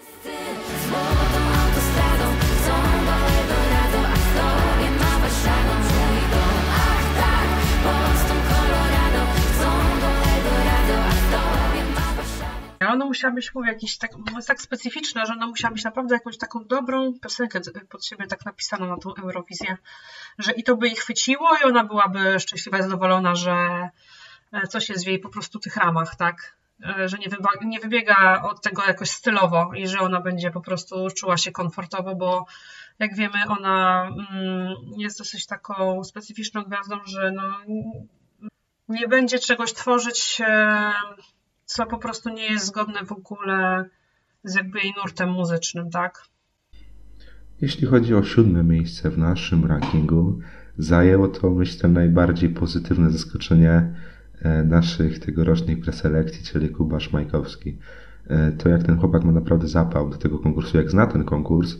Ona musiała być, mówię, jakiś tak, tak specyficzna, że ona musiała być naprawdę jakąś taką dobrą piosenkę pod siebie tak napisaną na tą Eurowizję, że i to by ich chwyciło i ona byłaby szczęśliwa i zadowolona, że e, coś jest w jej po prostu tych ramach, tak? E, że nie, wyba- nie wybiega od tego jakoś stylowo i że ona będzie po prostu czuła się komfortowo, bo jak wiemy, ona mm, jest dosyć taką specyficzną gwiazdą, że no, nie będzie czegoś tworzyć, e, co po prostu nie jest zgodne w ogóle z jakby jej nurtem muzycznym, tak? Jeśli chodzi o siódme miejsce w naszym rankingu, zajęło to, myślę, najbardziej pozytywne zaskoczenie e, naszych tegorocznych preselekcji, czyli Kuba Szmajkowski. E, to jak ten chłopak ma naprawdę zapał do tego konkursu, jak zna ten konkurs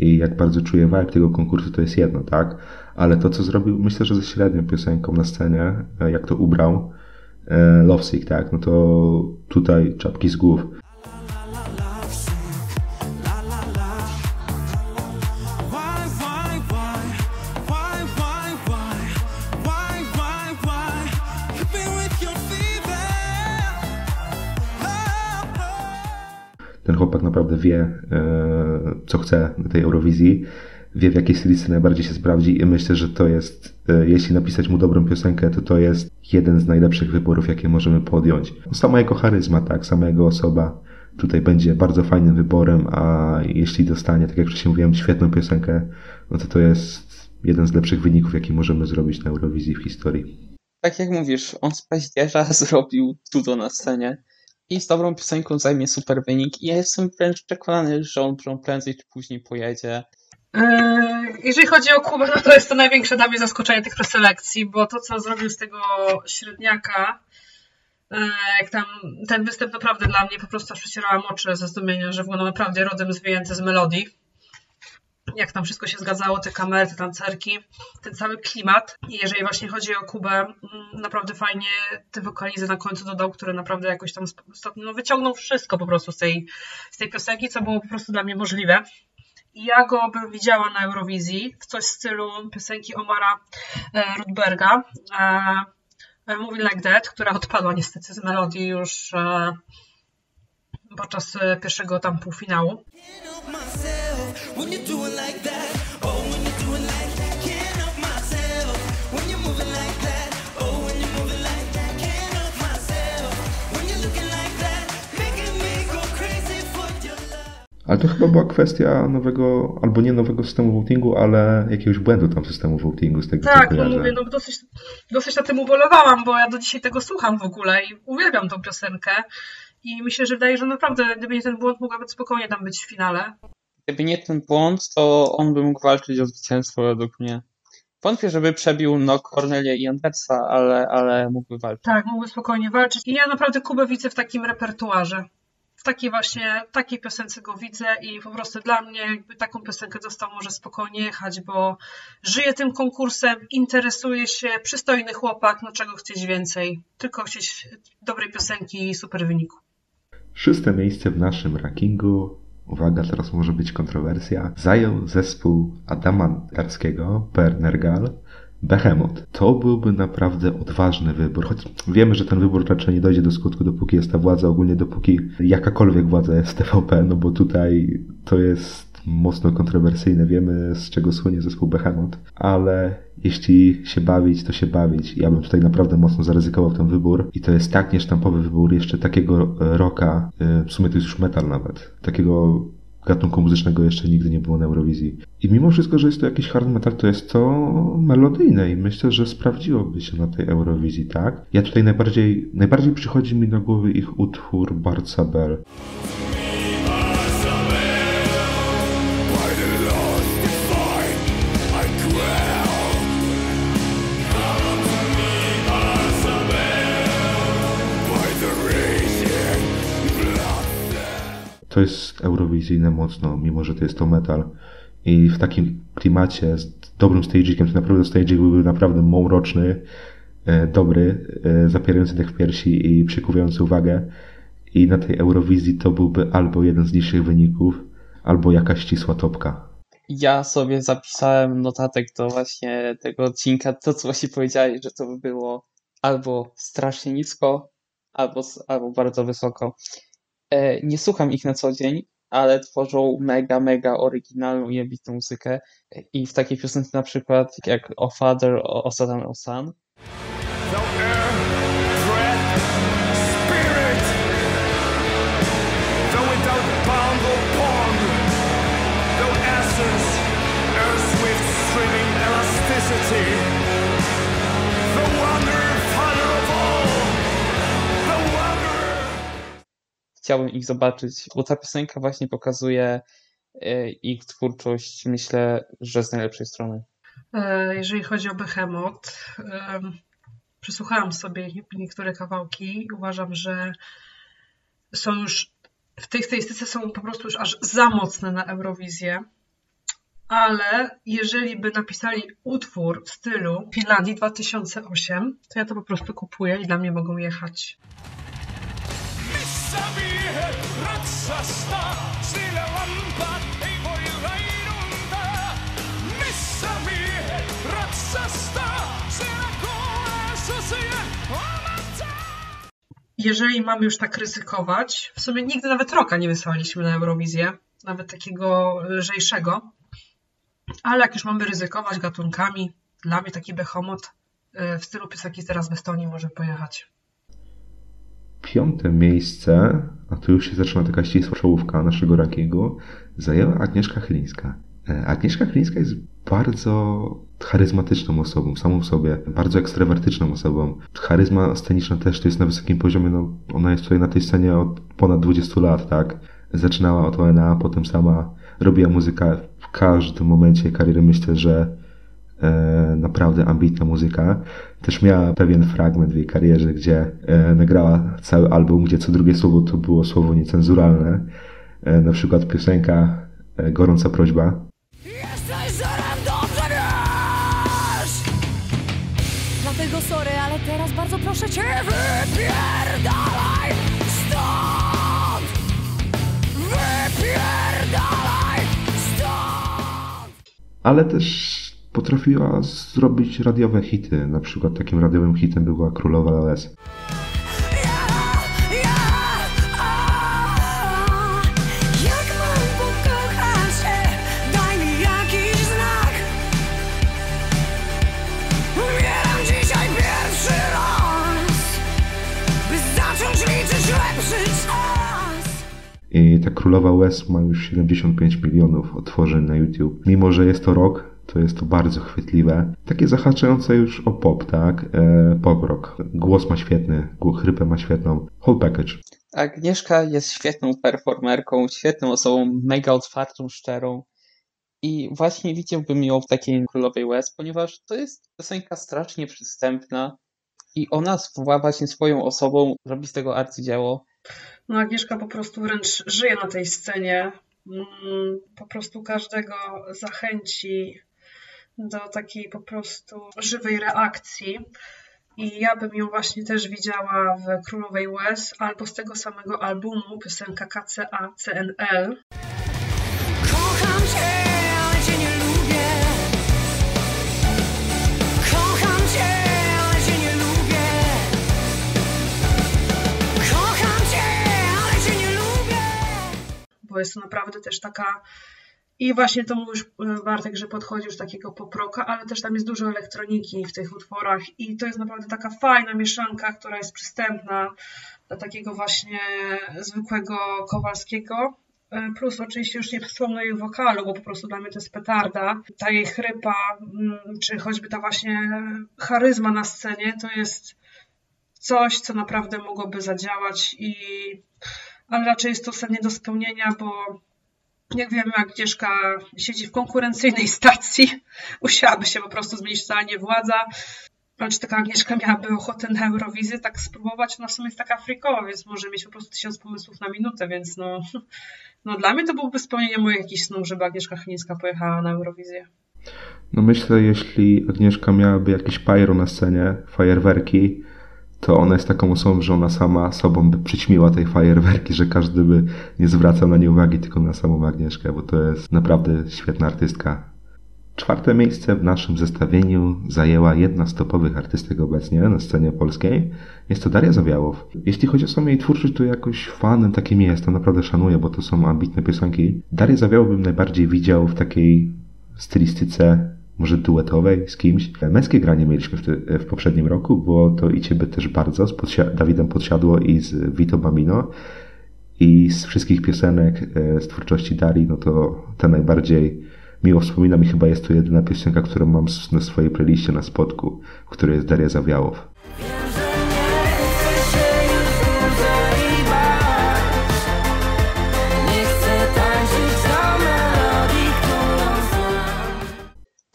i jak bardzo czuje vibe tego konkursu, to jest jedno, tak? Ale to, co zrobił, myślę, że ze średnią piosenką na scenie, e, jak to ubrał, Lovesick, tak? No to tutaj czapki z głów. Chłopak naprawdę wie, e, co chce na tej Eurowizji, wie w jakiej stylistyce najbardziej się sprawdzi i myślę, że to jest, e, jeśli napisać mu dobrą piosenkę, to to jest jeden z najlepszych wyborów, jakie możemy podjąć. Sama jego charyzma, tak, sama jego osoba tutaj będzie bardzo fajnym wyborem, a jeśli dostanie, tak jak wcześniej mówiłem, świetną piosenkę, no to to jest jeden z lepszych wyników, jaki możemy zrobić na Eurowizji w historii. Tak jak mówisz, on z paździerza zrobił cudo na scenie i z dobrą piosenką zajmie super wynik i ja jestem wręcz przekonany, że on prędzej czy później pojedzie. Yy, Jeżeli chodzi o Kubę, no to jest to największe dla mnie zaskoczenie tych preselekcji, bo to, co zrobił z tego średniaka, yy, jak tam ten występ naprawdę dla mnie po prostu przecierałam oczy ze zdumienia, że wyglądał naprawdę rodem z wyjęty z melodii. Jak tam wszystko się zgadzało, te kamery, te tancerki, ten cały klimat. I jeżeli właśnie chodzi o Kubę, mm, naprawdę fajnie te wokalizy na końcu dodał, które naprawdę jakoś tam no, wyciągnął wszystko po prostu z tej, z tej piosenki, co było po prostu dla mnie możliwe. Ja go bym widziała na Eurowizji w coś w stylu piosenki Omara e, Rudberga e, e, Like That, która odpadła niestety z melodii już e, podczas e, pierwszego tam półfinału. Ale to chyba była kwestia nowego, albo nie nowego systemu votingu, ale jakiegoś błędu tam systemu votingu, z tego co Tak, no mówię, no dosyć, dosyć na tym ubolewałam, bo ja do dzisiaj tego słucham w ogóle i uwielbiam tą piosenkę. I myślę, że wydaje, że naprawdę, gdyby nie ten błąd, mogłaby spokojnie tam być w finale. Gdyby nie ten błąd, to on by mógł walczyć o zwycięstwo według mnie. Wątpię, żeby przebił no Cornelia i Andersa, ale, ale mógłby walczyć. Tak, mógłby spokojnie walczyć. I ja naprawdę Kubę widzę w takim repertuarze. W takiej właśnie, takiej piosence go widzę i po prostu dla mnie jakby taką piosenkę dostał, może spokojnie jechać, bo żyje tym konkursem, interesuje się, przystojny chłopak, no czego chcieć więcej. Tylko chcieć dobrej piosenki i super wyniku. Szóste miejsce w naszym rankingu, uwaga, teraz może być kontrowersja, zajął zespół Adama Darskiego, Per Nergal, Behemoth. To byłby naprawdę odważny wybór, choć wiemy, że ten wybór raczej nie dojdzie do skutku, dopóki jest ta władza, ogólnie dopóki jakakolwiek władza jest TVP, no bo tutaj to jest mocno kontrowersyjne, wiemy z czego słynie zespół Behemoth, ale jeśli się bawić, to się bawić. Ja bym tutaj naprawdę mocno zaryzykował ten wybór i to jest tak niesztampowy wybór, jeszcze takiego rocka, e, w sumie to jest już metal nawet, takiego gatunku muzycznego jeszcze nigdy nie było na Eurowizji. I mimo wszystko, że jest to jakiś hard metal, to jest to melodyjne i myślę, że sprawdziłoby się na tej Eurowizji, tak? Ja tutaj najbardziej, najbardziej przychodzi mi do głowy ich utwór Barca Bell. To jest eurowizyjne mocno, mimo że to jest to metal. I w takim klimacie, z dobrym stage'ikiem, to naprawdę staging byłby naprawdę mroczny, e, dobry, e, zapierający dech w piersi i przykuwający uwagę. I na tej Eurowizji to byłby albo jeden z niższych wyników, albo jakaś ścisła topka. Ja sobie zapisałem notatek do właśnie tego odcinka, to co właśnie powiedziałeś, że to by było albo strasznie nisko, albo, albo bardzo wysoko. E, Nie słucham ich na co dzień, ale tworzą mega, mega oryginalną i ambitną muzykę. I w takiej piosence na przykład jak O Father, O, o Satan, O Son, chciałbym ich zobaczyć, bo ta piosenka właśnie pokazuje e, ich twórczość, myślę, że z najlepszej strony. E, Jeżeli chodzi o Behemoth, em, przesłuchałam sobie niektóre kawałki i uważam, że są już w tej stylistyce są po prostu już aż za mocne na Eurowizję. Ale jeżeli by napisali utwór w stylu Finlandii 2008, to ja to po prostu kupuję i dla mnie mogą jechać. Ratsasta, ei. Missä miehet ratsasta, jeżeli mamy już tak ryzykować, w sumie nigdy nawet roka nie wysłaliśmy na Eurowizję, nawet takiego lżejszego, ale jak już mamy ryzykować gatunkami, dla mnie taki Behemoth y, w stylu piosenki teraz w Estonii może pojechać. Piąte miejsce, a tu już się zaczyna taka ścisła czołówka naszego rankingu, zajęła Agnieszka Chylińska. E, Agnieszka Chylińska jest bardzo charyzmatyczną osobą, samą w sobie, bardzo ekstrawertyczną osobą. Charyzma sceniczna też to jest na wysokim poziomie, no ona jest tutaj na tej scenie od ponad 20 lat, tak? Zaczynała od ONA, potem sama robiła muzykę w każdym momencie kariery. Myślę, że naprawdę ambitna muzyka. Też miała pewien fragment w jej karierze, gdzie e, nagrała cały album, gdzie co drugie słowo to było słowo niecenzuralne. E, na przykład piosenka e, Gorąca prośba. Jesteś żerem, dobrze wiesz! Dlatego sorry, ale teraz bardzo proszę cię, wypierdalaj stąd! Wypierdalaj stąd! ale też potrafiła zrobić radiowe hity. Na przykład takim radiowym hitem była Królowa czas. I ta Królowa łez ma już 75 milionów otworzeń na YouTube. Mimo, że jest to rok, to jest to bardzo chwytliwe. Takie zahaczające już o pop, tak? E, pop rock. Głos ma świetny, chrypę ma świetną. Whole package. Agnieszka jest świetną performerką, świetną osobą, mega otwartą, szczerą. I właśnie widziałbym ją w takiej Królowej Łez, ponieważ to jest piosenka strasznie przystępna i ona właśnie swoją osobą robi z tego arcydzieło. No Agnieszka po prostu wręcz żyje na tej scenie. Mm, Po prostu każdego zachęci do takiej po prostu żywej reakcji. I ja bym ją właśnie też widziała w Królowej Łez albo z tego samego albumu piosenka KCA CNL. Kocham cię, ale cię nie lubię. Kocham cię, ale cię nie lubię. Kocham cię, ale cię nie lubię. bo jest to naprawdę też taka. I właśnie to mówisz, e, Bartek, że podchodzi już takiego poproka, ale też tam jest dużo elektroniki w tych utworach i to jest naprawdę taka fajna mieszanka, która jest przystępna dla takiego właśnie zwykłego Kowalskiego. E, Plus oczywiście już nie wspomnę jej wokalu, bo po prostu dla mnie to jest petarda. Ta jej chrypa, mm, czy choćby ta właśnie charyzma na scenie, to jest coś, co naprawdę mogłoby zadziałać i ale raczej jest to sen nie do spełnienia, bo jak wiemy, Agnieszka siedzi w konkurencyjnej stacji, musiałaby się po prostu zmienić totalnie władza. Czy taka Agnieszka miałaby ochotę na Eurowizję tak spróbować? No w sumie jest taka frikowa, więc może mieć po prostu tysiąc pomysłów na minutę, więc no, no dla mnie to byłby spełnienie moich jakichś snów, żeby Agnieszka Chylińska pojechała na Eurowizję. No myślę, jeśli Agnieszka miałaby jakieś pyro na scenie, fajerwerki, to ona jest taką osobą, że ona sama sobą by przyćmiła tej fajerwerki, że każdy by nie zwracał na nie uwagi, tylko na samą Agnieszkę, bo to jest naprawdę świetna artystka. Czwarte miejsce w naszym zestawieniu zajęła jedna z topowych artystek obecnie na scenie polskiej. Jest to Daria Zawiałow. Jeśli chodzi o samą jej twórczość, to jakoś fanem takim jestem, naprawdę szanuję, bo to są ambitne piosenki. Darię Zawiałow bym najbardziej widział w takiej stylistyce może duetowej z kimś. Męskie granie mieliśmy w, w poprzednim roku, było to i Ciebie też bardzo, z Dawidem Podsiadło i z Vito Bambino. I z wszystkich piosenek e, z twórczości Darii, no to ta najbardziej miło wspominam i chyba jest to jedyna piosenka, którą mam na swojej playliście na spotku, w której jest Daria Zawiałow.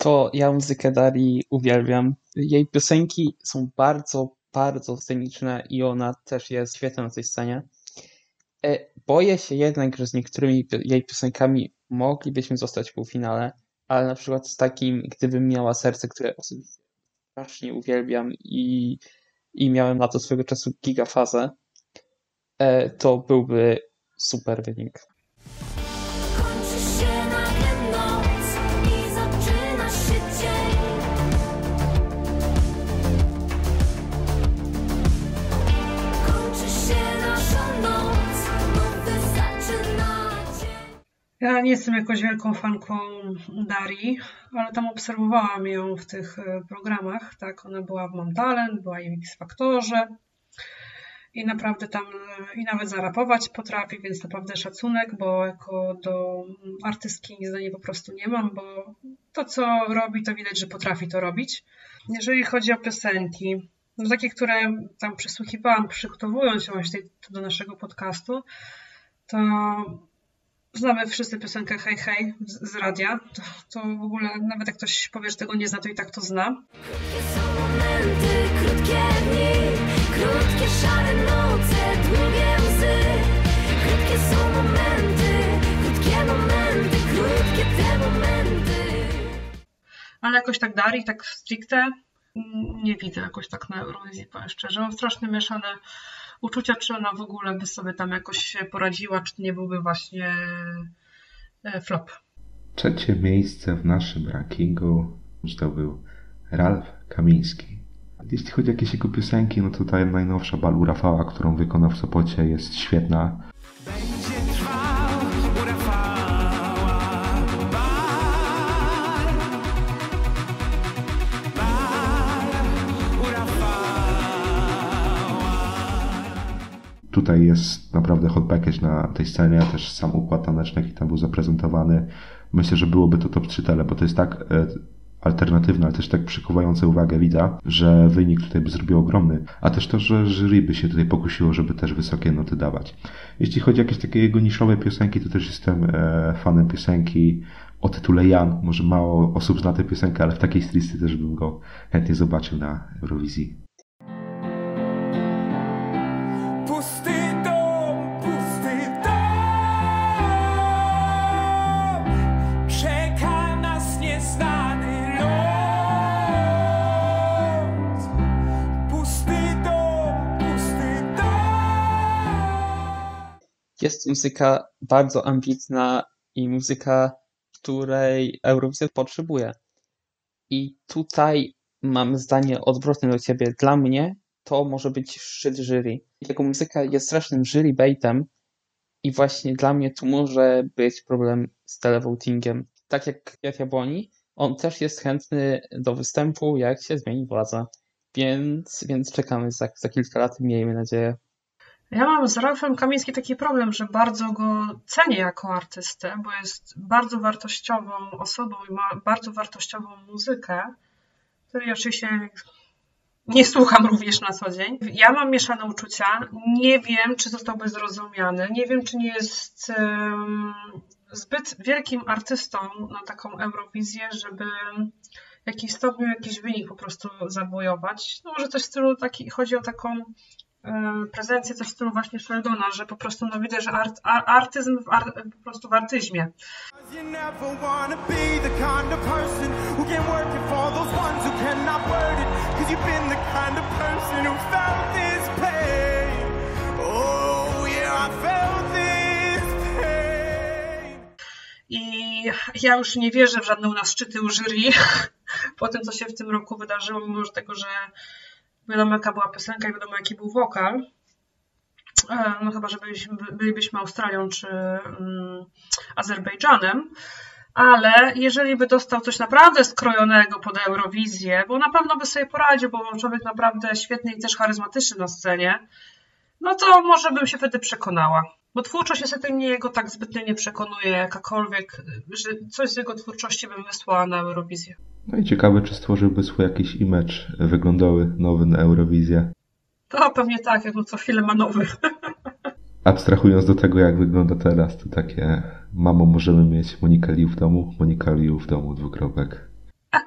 To ja muzykę Darii uwielbiam. Jej piosenki są bardzo, bardzo sceniczne i ona też jest świetna na tej scenie. E, Boję się jednak, że z niektórymi jej piosenkami moglibyśmy zostać w półfinale, ale na przykład z takim, gdybym miała serce, które osobiście strasznie uwielbiam i, i miałem na to swego czasu gigafazę, e, to byłby super wynik. Ja nie jestem jakoś wielką fanką Darii, ale tam obserwowałam ją w tych e, programach. Tak, ona była w Mam Talent, była i w X Faktorze. I naprawdę tam e, i nawet zarapować potrafi, więc naprawdę szacunek, bo jako do artystki nic do niej po prostu nie mam, bo to co robi, to widać, że potrafi to robić. Jeżeli chodzi o piosenki, no takie, które tam przysłuchiwałam, przygotowując się właśnie do naszego podcastu, to Znamy wszyscy piosenkę Hej Hej z, z radia. To, to w ogóle, nawet jak ktoś powie, że tego nie zna, to i tak to zna. Krótkie są momenty, krótkie dni, krótkie szare noce, długie łzy. Krótkie są momenty, krótkie momenty, krótkie te momenty. Ale jakoś tak Darii, tak stricte mm, nie widzę jakoś tak na Eurowizji, powiem szczerze. Mam strasznie mieszane uczucia, czy ona w ogóle by sobie tam jakoś poradziła, czy to nie byłby właśnie e, flop. Trzecie miejsce w naszym rankingu to był Ralf Kamiński. Jeśli chodzi o jakieś jego piosenki, no to ta najnowsza Balu Rafała, którą wykonał w Sopocie jest świetna. Będzie Tutaj jest naprawdę hot package na tej scenie, też sam układ taneczny, jaki tam był zaprezentowany. Myślę, że byłoby to top 3 tele, bo to jest tak e, alternatywne, ale też tak przykuwające uwagę widza, że wynik tutaj by zrobił ogromny. A też to, że jury by się tutaj pokusiło, żeby też wysokie noty dawać. Jeśli chodzi o jakieś takie jego niszowe piosenki, to też jestem e, fanem piosenki o tytule Jan. Może mało osób zna tę piosenkę, ale w takiej stylistyce też bym go chętnie zobaczył na Eurowizji. Pusty Jest muzyka bardzo ambitna i muzyka, której Eurowizja potrzebuje. I tutaj mam zdanie odwrotne do ciebie. Dla mnie to może być szczyt jury. Jego muzyka jest strasznym jury baitem i właśnie dla mnie tu może być problem z televotingiem. Tak jak Kwiat Jabłoni, on też jest chętny do występu, jak się zmieni władza. Więc, więc czekamy za, za kilka lat, miejmy nadzieję. Ja mam z Ralfem Kamińskim taki problem, że bardzo go cenię jako artystę, bo jest bardzo wartościową osobą i ma bardzo wartościową muzykę, której oczywiście nie słucham również na co dzień. Ja mam mieszane uczucia. Nie wiem, czy zostałby zrozumiany. Nie wiem, czy nie jest em, zbyt wielkim artystą na taką Eurowizję, żeby w jakimś stopniu jakiś wynik po prostu zabojować. No może coś w stylu taki, chodzi o taką prezencję coś w stylu właśnie Sheldona, że po prostu no widać, że art, ar, artyzm w ar, po prostu w artyzmie. Oh, I ja już nie wierzę w żadne u nas szczyty u jury. Po tym, co się w tym roku wydarzyło, mimo że tego, że wiadomo jaka była piosenka i wiadomo jaki był wokal. E, No chyba, że byliśmy, bylibyśmy Australią czy mm, Azerbejdżanem. Ale jeżeli by dostał coś naprawdę skrojonego pod Eurowizję, bo na pewno by sobie poradził, bo człowiek naprawdę świetny i też charyzmatyczny na scenie, no to może bym się wtedy przekonała. Bo twórczość niestety mnie jego tak zbytnio nie przekonuje, jakakolwiek, że coś z jego twórczości bym wysłała na Eurowizję. No i ciekawe, czy stworzyłby swój jakiś image wyglądowy nowy na Eurowizję. To pewnie tak, jak on co chwilę ma nowy. Abstrahując do tego, jak wygląda teraz, to takie mamo, możemy mieć Monika Liu w domu, Monika Liu w domu, dwukropek.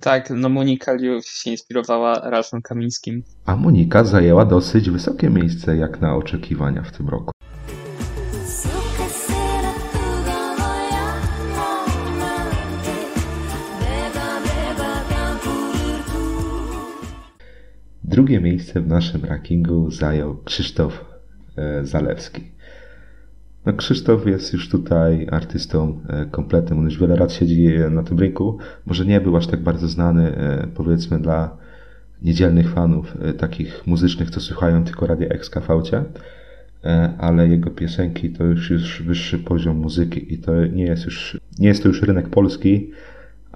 Tak, no Monika Liu się inspirowała Ralfem Kamińskim. A Monika zajęła dosyć wysokie miejsce, jak na oczekiwania w tym roku. Drugie miejsce w naszym rankingu zajął Krzysztof e, Zalewski. No, Krzysztof jest już tutaj artystą e, kompletnym. On już wiele lat siedzi e, na tym rynku. Może nie był aż tak bardzo znany, powiedzmy, dla niedzielnych fanów, takich muzycznych, co słuchają tylko Radia X KV-cie, e, ale jego piosenki to już już wyższy poziom muzyki i to nie jest już, nie jest to już rynek polski,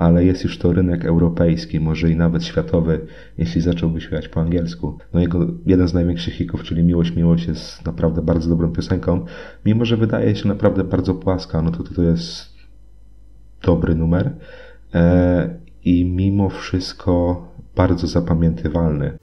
ale jest już to rynek europejski, może i nawet światowy, jeśli zacząłby śpiewać po angielsku. No jego jeden z największych hitów, czyli Miłość, Miłość jest naprawdę bardzo dobrą piosenką, mimo że wydaje się naprawdę bardzo płaska, no to to jest dobry numer e, i mimo wszystko bardzo zapamiętywalny.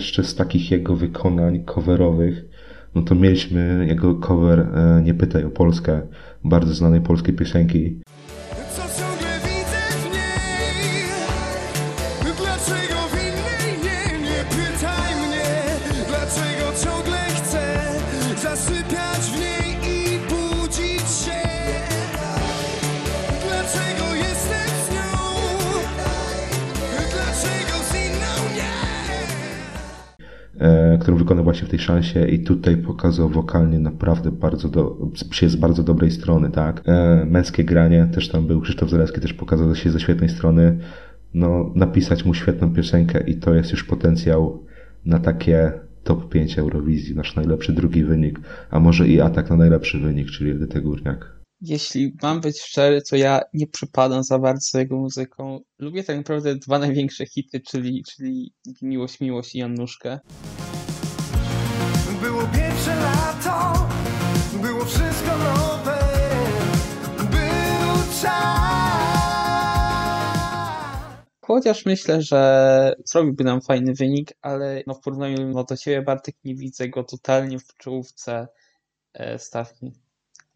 Jeszcze z takich jego wykonań coverowych, no to mieliśmy jego cover e, Nie pytaj o Polskę, bardzo znanej polskiej piosenki. Którą wykonał właśnie w tej szansie i tutaj pokazał wokalnie naprawdę bardzo do, się z bardzo dobrej strony, tak. E, męskie granie też tam był, Krzysztof Zalewski też pokazał się ze świetnej strony. No, napisać mu świetną piosenkę i to jest już potencjał na takie top 5 Eurowizji, nasz najlepszy drugi wynik, a może i atak na najlepszy wynik, czyli Edytę Górniak. Jeśli mam być szczery, to ja nie przypadam za bardzo jego muzyką. Lubię tak naprawdę dwa największe hity, czyli, czyli Miłość, Miłość i Januszkę. Lato, było wszystko nowe, był czas. Chociaż myślę, że zrobiłby nam fajny wynik, ale no w porównaniu no, do ciebie, Bartek, nie widzę go totalnie w czołówce e, stawki.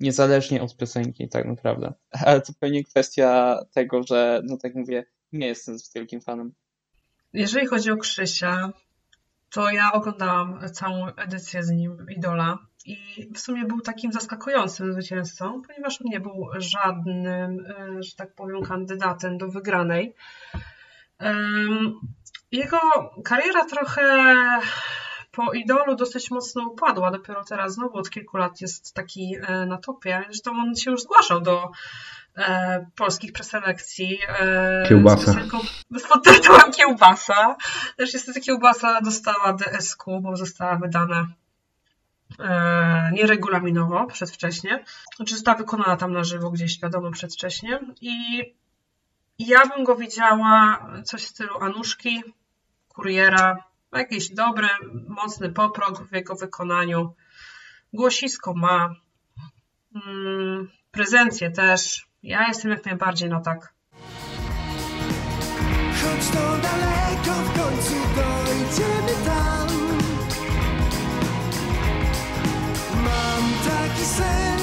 Niezależnie od piosenki, tak naprawdę. Ale to pewnie kwestia tego, że, no tak mówię, nie jestem zbyt wielkim fanem. Jeżeli chodzi o Krzysia, to ja oglądałam całą edycję z nim Idola i w sumie był takim zaskakującym zwycięzcą, ponieważ on nie był żadnym, e, że tak powiem, kandydatem do wygranej. Jego kariera trochę po Idolu dosyć mocno upadła, dopiero teraz znowu od kilku lat jest taki e, na topie. Zresztą on się już zgłaszał do e, polskich preselekcji. E, Kiełbasa. z piosenką Pod tytułem Kiełbasa. Też niestety Kiełbasa dostała DSQ, bo została wydana e, nieregulaminowo, przedwcześnie. Znaczy została wykonana tam na żywo gdzieś, wiadomo, przedwcześnie. I ja bym go widziała coś w stylu Anuszki, Kuriera, jakiś dobry, mocny poprog w jego wykonaniu. Głosisko ma. Mm, prezencję też. Ja jestem jak najbardziej na tak. Choć to daleko, w końcu dojdziemy tam. Mam taki sen,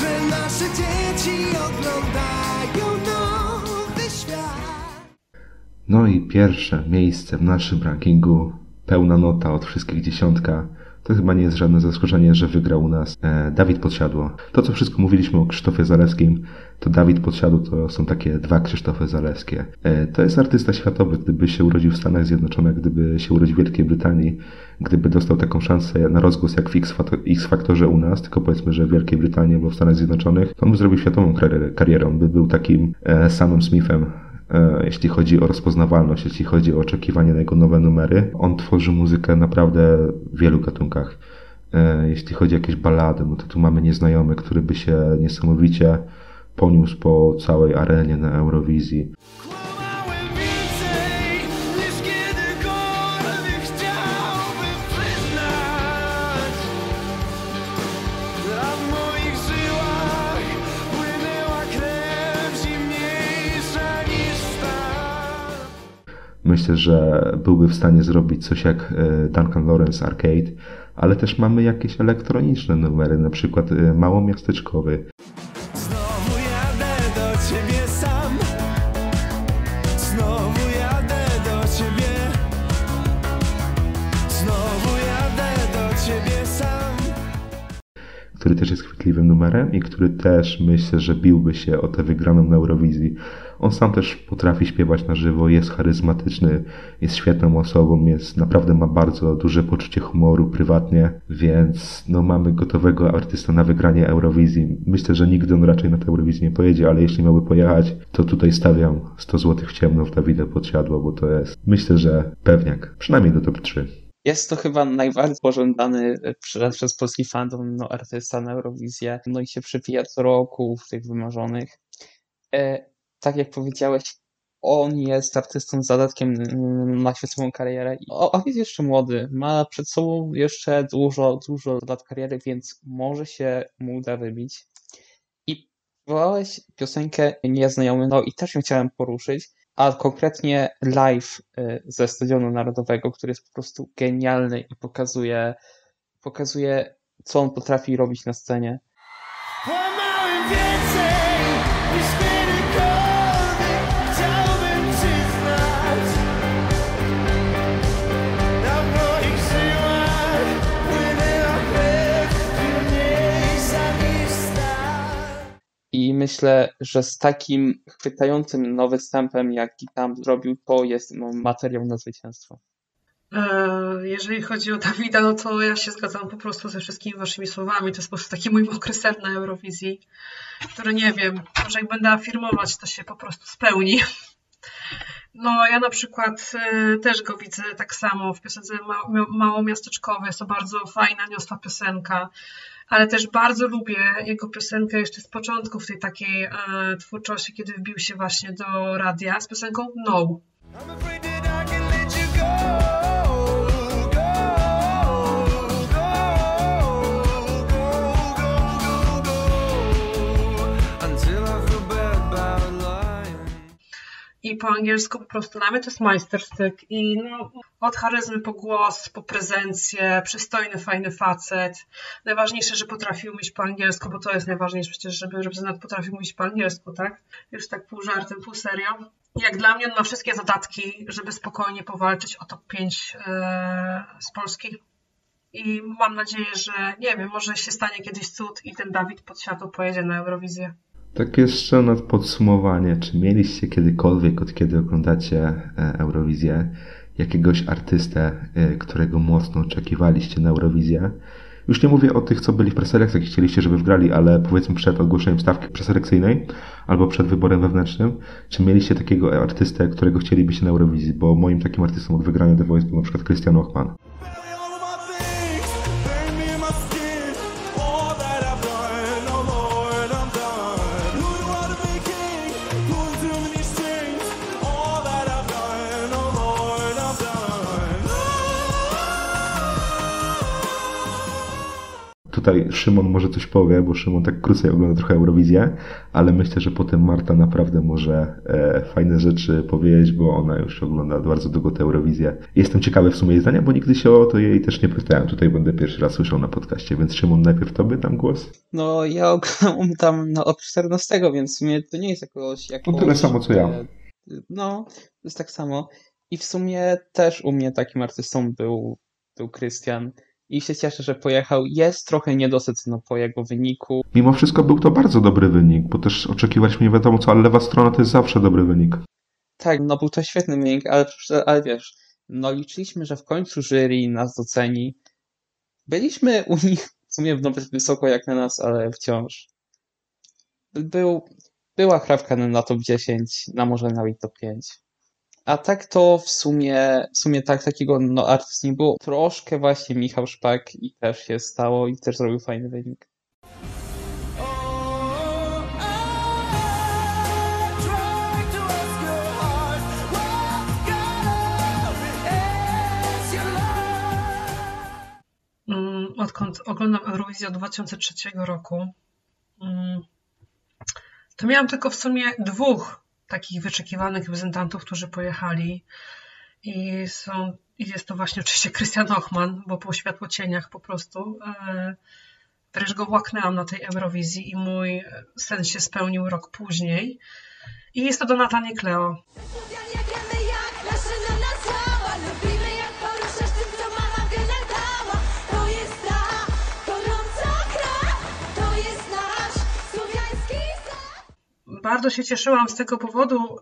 że nasze dzieci oglądają nowy świat. No i pierwsze miejsce w naszym rankingu, pełna nota od wszystkich dziesiątka, To chyba nie jest żadne zaskoczenie, że wygrał u nas e, Dawid Podsiadło. To, co wszystko mówiliśmy o Krzysztofie Zalewskim, to Dawid Podsiadło to są takie dwa Krzysztofy Zalewskie. E, to jest artysta światowy, gdyby się urodził w Stanach Zjednoczonych, gdyby się urodził w Wielkiej Brytanii, gdyby dostał taką szansę na rozgłos jak w X Faktorze u nas, tylko powiedzmy, że w Wielkiej Brytanii albo w Stanach Zjednoczonych, to on by zrobił światową karierę, on by był takim e, samym Smithem, jeśli chodzi o rozpoznawalność, jeśli chodzi o oczekiwanie na jego nowe numery. On tworzy muzykę naprawdę w wielu gatunkach. E, jeśli chodzi o jakieś balady, no to tu mamy nieznajomy, który by się niesamowicie poniósł po całej arenie na Eurowizji. Myślę, że byłby w stanie zrobić coś jak e, Duncan Lawrence Arcade, ale też mamy jakieś elektroniczne numery, na przykład e, małomiasteczkowy. Który też jest chwytliwym numerem i który też myślę, że biłby się o tę wygraną na Eurowizji. On sam też potrafi śpiewać na żywo, jest charyzmatyczny, jest świetną osobą, jest naprawdę ma bardzo duże poczucie humoru prywatnie, więc no mamy gotowego artysta na wygranie Eurowizji. Myślę, że nigdy on raczej na tę Eurowizję nie pojedzie, ale jeśli miałby pojechać, to tutaj stawiam 100 zł w ciemno w Dawida Podsiadło, bo to jest myślę, że pewniak, przynajmniej do top 3. Jest to chyba najbardziej pożądany przez, przez polski fandom no, artysta na Eurowizję. No i się przepija co roku w tych wymarzonych. E, tak jak powiedziałeś, on jest artystą z zadatkiem mm, na świetową karierę. O, a jest jeszcze młody, ma przed sobą jeszcze dużo, dużo lat kariery, więc może się mu uda wybić. I wywołałeś piosenkę Nieznajomy, no i też ją chciałem poruszyć, a konkretnie live y, ze Stadionu Narodowego, który jest po prostu genialny i pokazuje, pokazuje co on potrafi robić na scenie. Myślę, że z takim chwytającym nowy wstępem, jaki tam zrobił, to jest no, materiał na zwycięstwo. E, Jeżeli chodzi o Dawida, no to ja się zgadzam po prostu ze wszystkimi waszymi słowami. To jest po prostu taki mój mokry ser na Eurowizji, który nie wiem, może jak będę afirmować, to się po prostu spełni. No, ja na przykład e, też go widzę tak samo w piosence ma- małomiasteczkowej. Jest to bardzo fajna, niosła piosenka, ale też bardzo lubię jego piosenkę jeszcze z początków tej takiej e, twórczości, kiedy wbił się właśnie do radia z piosenką No. I'm Po angielsku po prostu dla mnie to jest majstersztyk. I no, od charyzmy po głos, po prezencję, przystojny, fajny facet. Najważniejsze, że potrafił mówić po angielsku, bo to jest najważniejsze przecież, żeby reprezentant potrafił mówić po angielsku, tak? Już tak pół żartem, pół serio. Jak dla mnie on ma wszystkie zadatki, żeby spokojnie powalczyć o top 5 e, z Polski. I mam nadzieję, że nie wiem, może się stanie kiedyś cud i ten Dawid Podsiadło pojedzie na Eurowizję. Tak jeszcze na podsumowanie, czy mieliście kiedykolwiek, od kiedy oglądacie e, Eurowizję, jakiegoś artystę, e, którego mocno oczekiwaliście na Eurowizję? Już nie mówię o tych, co byli w preselekcjach i chcieliście, żeby wgrali, ale powiedzmy przed ogłoszeniem stawki preselekcyjnej albo przed wyborem wewnętrznym, czy mieliście takiego artystę, którego chcielibyście na Eurowizji? Bo moim takim artystą od wygrania The Voice był na przykład Christian Ochman. Tutaj Szymon może coś powie, bo Szymon tak krócej ogląda trochę Eurowizję, ale myślę, że potem Marta naprawdę może e, fajne rzeczy powiedzieć, bo ona już ogląda bardzo długo tę Eurowizję. Jestem ciekawy w sumie jej zdania, bo nigdy się o to jej też nie pytałem. Tutaj będę pierwszy raz słyszał na podcaście, więc Szymon, najpierw tobie dam głos. No ja oglądam tam no, od 14, więc w sumie to nie jest jakoś... jakoś No tyle samo, co ja. e, No, jest tak samo. I w sumie też u mnie takim artystą był, był Krystian. I się cieszę, że pojechał. Jest trochę niedosyt no, po jego wyniku. Mimo wszystko był to bardzo dobry wynik, bo też oczekiwaliśmy nie wiadomo co, ale lewa strona to jest zawsze dobry wynik. Tak, no był to świetny wynik, ale, ale wiesz, no liczyliśmy, że w końcu jury nas doceni. Byliśmy u nich w sumie nawet wysoko jak na nas, ale wciąż. Był, była chrawka na top 10, na może nawet top 5. A tak to w sumie, w sumie tak takiego no artyst nie było. Troszkę właśnie Michał Szpak i też się stało i też zrobił fajny wynik. Mm, Odkąd oglądam Eurowizję od 2003 roku, mm, to miałam tylko w sumie dwóch takich wyczekiwanych reprezentantów, którzy pojechali. I, są, i jest to właśnie oczywiście Christian Ochman, bo po światłocieniach po prostu e, wręcz go łaknęłam na tej Eurowizji i mój sen się spełnił rok później. I jest to Donata Kleo. Bardzo się cieszyłam z tego powodu,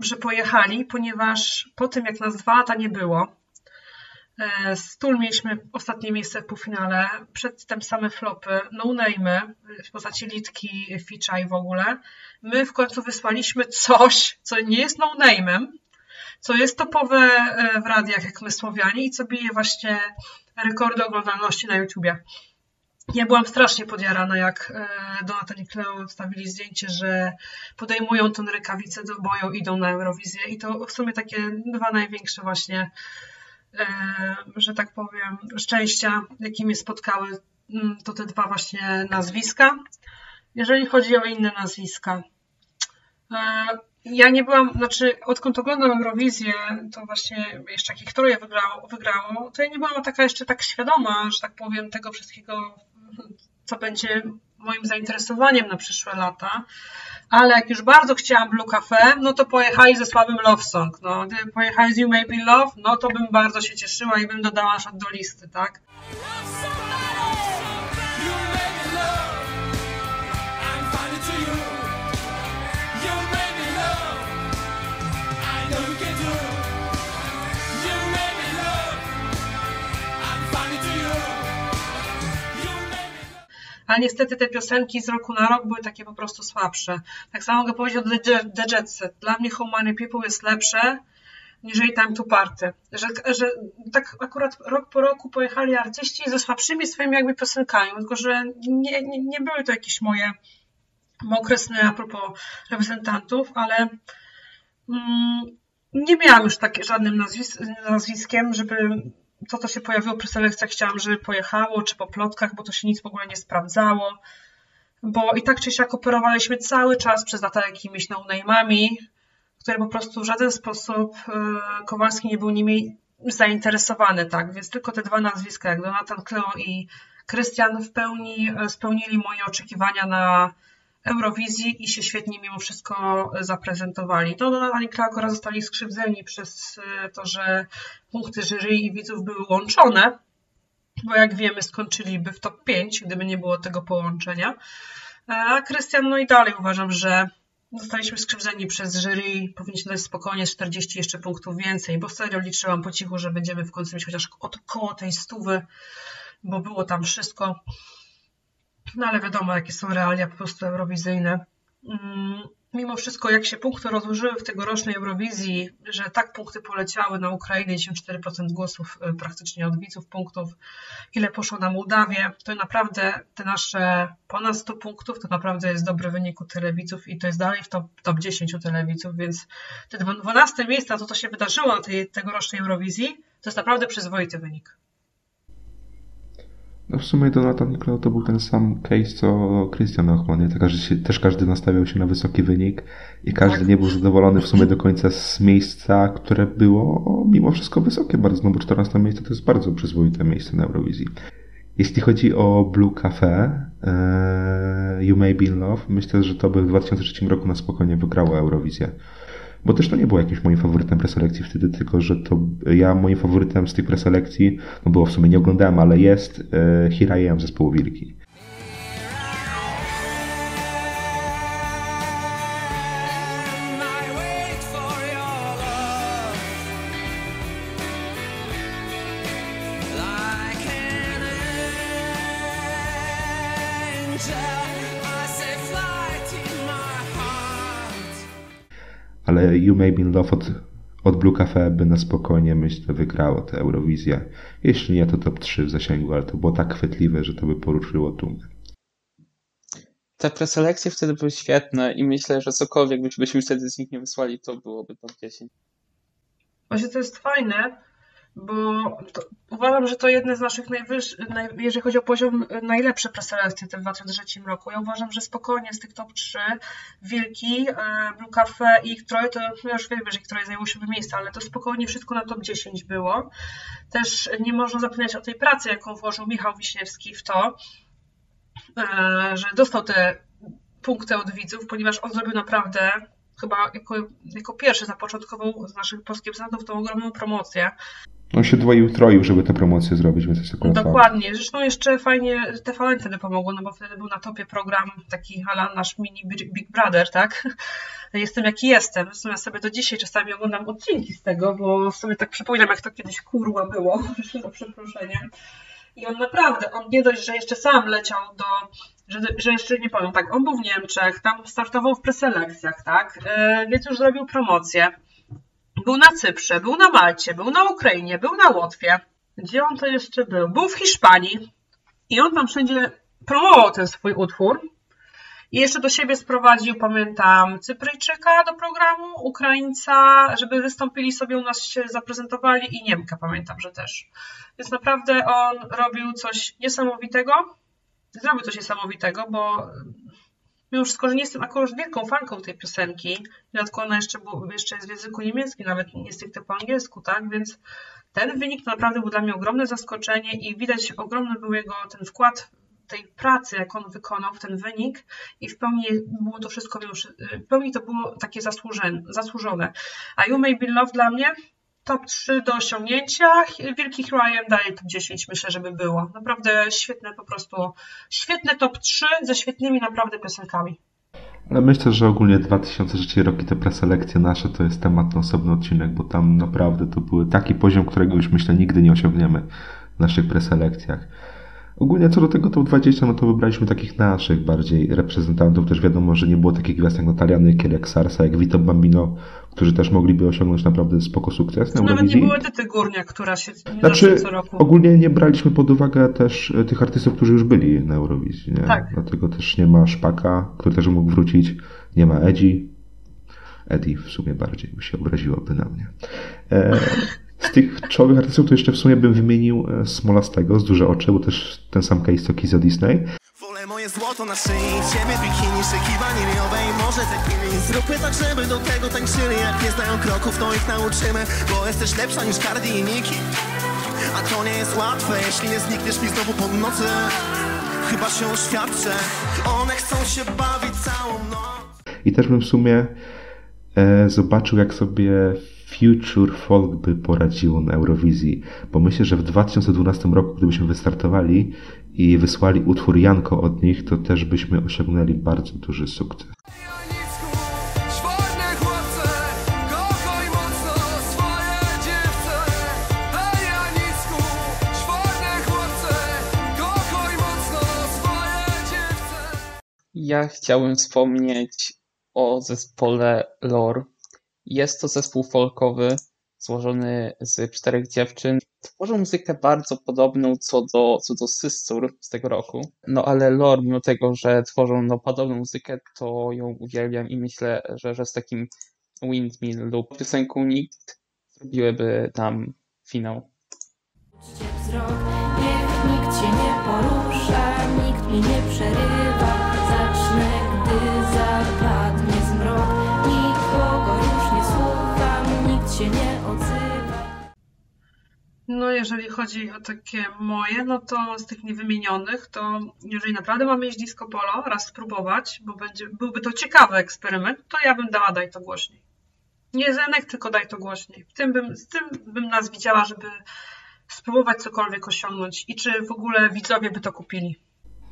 że pojechali, ponieważ po tym, jak nas dwa lata nie było, e, z Tul mieliśmy ostatnie miejsce w półfinale, przedtem same flopy, no name'y w postaci Litki, Fitcha i w ogóle. My w końcu wysłaliśmy coś, co nie jest no name'em, co jest topowe e, w radiach, jak my Słowianie i co bije właśnie rekordy oglądalności na YouTubie. Ja byłam strasznie podjarana, jak e, Donata i Cleo wstawili zdjęcie, że podejmują tą rękawicę do boju, idą na Eurowizję i to w sumie takie dwa największe właśnie, e, że tak powiem, szczęścia, jakie mnie spotkały, mm, to te dwa właśnie nazwiska. Jeżeli chodzi o inne nazwiska, e, ja nie byłam, znaczy odkąd oglądam Eurowizję, to właśnie jeszcze jakich troje wygrało, wygrało, to ja nie byłam taka jeszcze tak świadoma, że tak powiem, tego wszystkiego, co będzie moim zainteresowaniem na przyszłe lata. Ale jak już bardzo chciałam Blue Cafe, no to pojechali ze słabym Love Song. No, gdyby pojechali z You May Be Love, no to bym bardzo się cieszyła i bym dodała do listy, tak? Ale niestety te piosenki z roku na rok były takie po prostu słabsze. Tak samo mogę powiedzieć o The, Jet- Set. Dla mnie How Many People jest lepsze niżeli Time to Party. Że, że tak akurat rok po roku pojechali artyści ze słabszymi swoimi jakby piosenkami, tylko że nie, nie, nie były to jakieś moje mokre sny a propos reprezentantów, ale mm, nie miałam już tak żadnym nazwis nazwiskiem, żeby to, co się pojawiło przy selekcjach, chciałam, żeby pojechało, czy po plotkach, bo to się nic w ogóle nie sprawdzało. Bo i tak czy siak operowaliśmy cały czas przez lata jakimiś no-name'ami, które po prostu w żaden sposób e, Kowalski nie był nimi zainteresowany, tak? Więc tylko te dwa nazwiska, jak Donatan Kleo i Krystian w pełni e, spełnili moje oczekiwania na Eurowizji i się świetnie mimo wszystko zaprezentowali. To Donatan i Kleo akurat zostali skrzywdzeni przez e, to, że punkty jury i widzów były łączone, bo jak wiemy skończyliby w top 5, gdyby nie było tego połączenia. A Krystian, no i dalej uważam, że Zostaliśmy skrzywdzeni przez jury, powinniśmy dać spokojnie 40 jeszcze punktów więcej, bo serio liczyłam po cichu, że będziemy w końcu mieć chociaż około tej stówy, bo było tam wszystko. No ale wiadomo, jakie są realia po prostu eurowizyjne. Mm, Mimo wszystko, jak się punkty rozłożyły w tegorocznej Eurowizji, że tak punkty poleciały na Ukrainę, 94% głosów y, praktycznie od widzów punktów, ile poszło na Mołdawię, to naprawdę te nasze ponad 100 punktów to naprawdę jest dobry wynik u telewizów i to jest dalej w top, top 10 telewizów, więc te 12 miejsca, to co się wydarzyło na tej tegorocznej Eurowizji, to jest naprawdę przyzwoity wynik. No w sumie Donatan Nikleo to był ten sam case co Christian Ochman. Też, się, też każdy nastawiał się na wysoki wynik i każdy Tak. nie był zadowolony w sumie do końca z miejsca, które było mimo wszystko wysokie bardzo, no bo 14 miejsce to jest bardzo przyzwoite miejsce na Eurowizji. Jeśli chodzi o Blue Cafe, e, You May Be in Love, myślę, że to by w 2003 roku na spokojnie wygrało Eurowizję. Bo też to nie było jakimś moim faworytem preselekcji wtedy, tylko że to ja moim faworytem z tych preselekcji, no było w sumie nie oglądałem, ale jest e, Here I Am zespołu Wilki. Ale You May Be in Love od, od Blue Cafe by na spokojnie, myślę, wygrało tę Eurowizję. Jeśli nie, to top 3 w zasięgu, ale to było tak chwytliwe, że to by poruszyło tłumę. Te preselekcje wtedy były świetne i myślę, że cokolwiek byśmy wtedy z nich nie wysłali, to byłoby top 10. Właśnie to jest fajne, bo to, uważam, że to jedne z naszych najwyższych, naj, jeżeli chodzi o poziom, najlepsze preselekcje w tym 2003 roku. Ja uważam, że spokojnie z tych top 3 Wilki, e, Blue Cafe i ich Troje, to ja już wiem, że ich Troje zajęło siódme miejsce, ale to spokojnie wszystko na top 10 było. Też nie można zapominać o tej pracy, jaką włożył Michał Wiśniewski w to, e, że dostał te punkty od widzów, ponieważ on zrobił naprawdę chyba jako, jako pierwszy zapoczątkował z naszych polskich prezentów tą ogromną promocję. On się dwoił, troił, żeby tę promocję zrobić, więc jest akurat Dokładnie. Fakt. Zresztą jeszcze fajnie TVN wtedy pomogło, no bo wtedy był na topie program taki ala nasz mini Big Brother, tak? Jestem jaki jestem. Zresztą ja sobie do dzisiaj czasami oglądam odcinki z tego, bo sobie tak przypominam, jak to kiedyś kurwa było, za przeproszeniem. I on naprawdę, on nie dość, że jeszcze sam leciał do, że, że jeszcze nie powiem, tak, on był w Niemczech, tam startował w preselekcjach, tak, yy, więc już zrobił promocję. Był na Cyprze, był na Malcie, był na Ukrainie, był na Łotwie. Gdzie on to jeszcze był? Był w Hiszpanii. I on tam wszędzie promował ten swój utwór. I jeszcze do siebie sprowadził, pamiętam, Cypryjczyka do programu, Ukraińca, żeby wystąpili sobie u nas, się zaprezentowali i Niemka, pamiętam, że też. Więc naprawdę on robił coś niesamowitego. Zrobił coś niesamowitego, bo mimo wszystko, że nie jestem akurat wielką fanką tej piosenki, dodatkowo ona jeszcze, jeszcze jest w języku niemieckim, nawet nie stricte po angielsku, tak, więc ten wynik to naprawdę był dla mnie ogromne zaskoczenie i widać ogromny był jego ten wkład tej pracy, jak on wykonał w ten wynik i w pełni było to wszystko, w pełni to było takie zasłużone. A You May Be Love dla mnie top 3 do osiągnięcia. Wielki Ryan daje top 10, myślę, żeby było. Naprawdę świetne po prostu, świetne top 3 ze świetnymi naprawdę piosenkami. Ale myślę, że ogólnie 2003 rok i te preselekcje nasze to jest temat na osobny odcinek, bo tam naprawdę to był taki poziom, którego już myślę nigdy nie osiągniemy w naszych preselekcjach. Ogólnie co do tego top 20, no to wybraliśmy takich naszych bardziej reprezentantów. Też wiadomo, że nie było takich gwiazd jak Natalia Nykiel, jak Sarsa, jak Vito Bambino, którzy też mogliby osiągnąć naprawdę spoko sukces. Na Nawet nie było Edyty Górnia, która się nie znaczy, co roku. Ogólnie nie braliśmy pod uwagę też e, tych artystów, którzy już byli na Eurowizji. Nie? Tak. Dlatego też nie ma Szpaka, który też mógł wrócić. Nie ma Edzi. Eddie w sumie bardziej by się obraziłaby na mnie. E, z tych czołowych artystów to jeszcze w sumie bym wymienił e, Smolastego z Duże Oczy, bo też ten sam case co Kizo Disney. Wolę moje złoto na szyi, ciebie bikini, szykiwanie miowej, może Zróbmy tak, żeby do tego tańczyli, jak nie znają kroków, to ich nauczymy Bo jesteś lepsza niż Cardi i A to nie jest łatwe, jeśli nie znikniesz mi znowu po nocy. Chyba się oświadczę, one chcą się bawić całą noc. I też bym w sumie e, zobaczył, jak sobie Future Folk by poradziło na Eurowizji, bo myślę, że w 2012 roku, gdybyśmy wystartowali i wysłali utwór Janko od nich, to też byśmy osiągnęli bardzo duży sukces. Ja chciałem wspomnieć o zespole Lore. Jest to zespół folkowy złożony z czterech dziewczyn. Tworzą muzykę bardzo podobną co do, co do Systur z tego roku. No ale Lore, mimo tego, że tworzą no, podobną muzykę, to ją uwielbiam i myślę, że, że z takim Windmill lub piosenką Nikt zrobiłyby tam finał. Niech nikt cię nie porusza, nikt mi nie przerywa. Zacznę, gdy zapadnie No, jeżeli chodzi o takie moje, no to z tych niewymienionych, to jeżeli naprawdę mamy iść disco polo, raz spróbować, bo będzie, byłby to ciekawy eksperyment, to ja bym dała daj to głośniej. Nie Zenek, tylko daj to głośniej. Tym bym, z tym bym nas widziała, żeby spróbować cokolwiek osiągnąć i czy w ogóle widzowie by to kupili.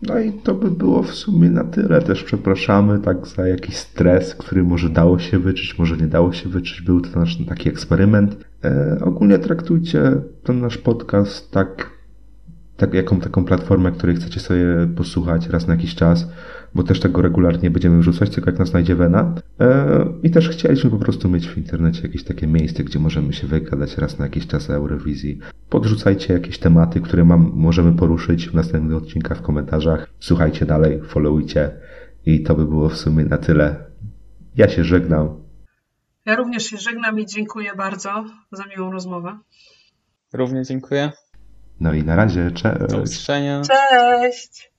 No i to by było w sumie na tyle. Też przepraszamy tak za jakiś stres, który może dało się wyczuć, może nie dało się wyczuć. Był to nasz taki eksperyment. E, ogólnie traktujcie ten nasz podcast tak, tak, jaką taką platformę, której chcecie sobie posłuchać raz na jakiś czas, bo też tego regularnie będziemy wrzucać, tylko jak nas znajdzie Wena. E, I też chcieliśmy po prostu mieć w internecie jakieś takie miejsce, gdzie możemy się wygadać raz na jakiś czas o Eurowizji. Podrzucajcie jakieś tematy, które mam, możemy poruszyć w następnych odcinkach w komentarzach. Słuchajcie dalej, followujcie i to by było w sumie na tyle. Ja się żegnam. Ja również się żegnam i dziękuję bardzo za miłą rozmowę. Również dziękuję. No i na razie, Do cześć. usłyszenia. Cześć!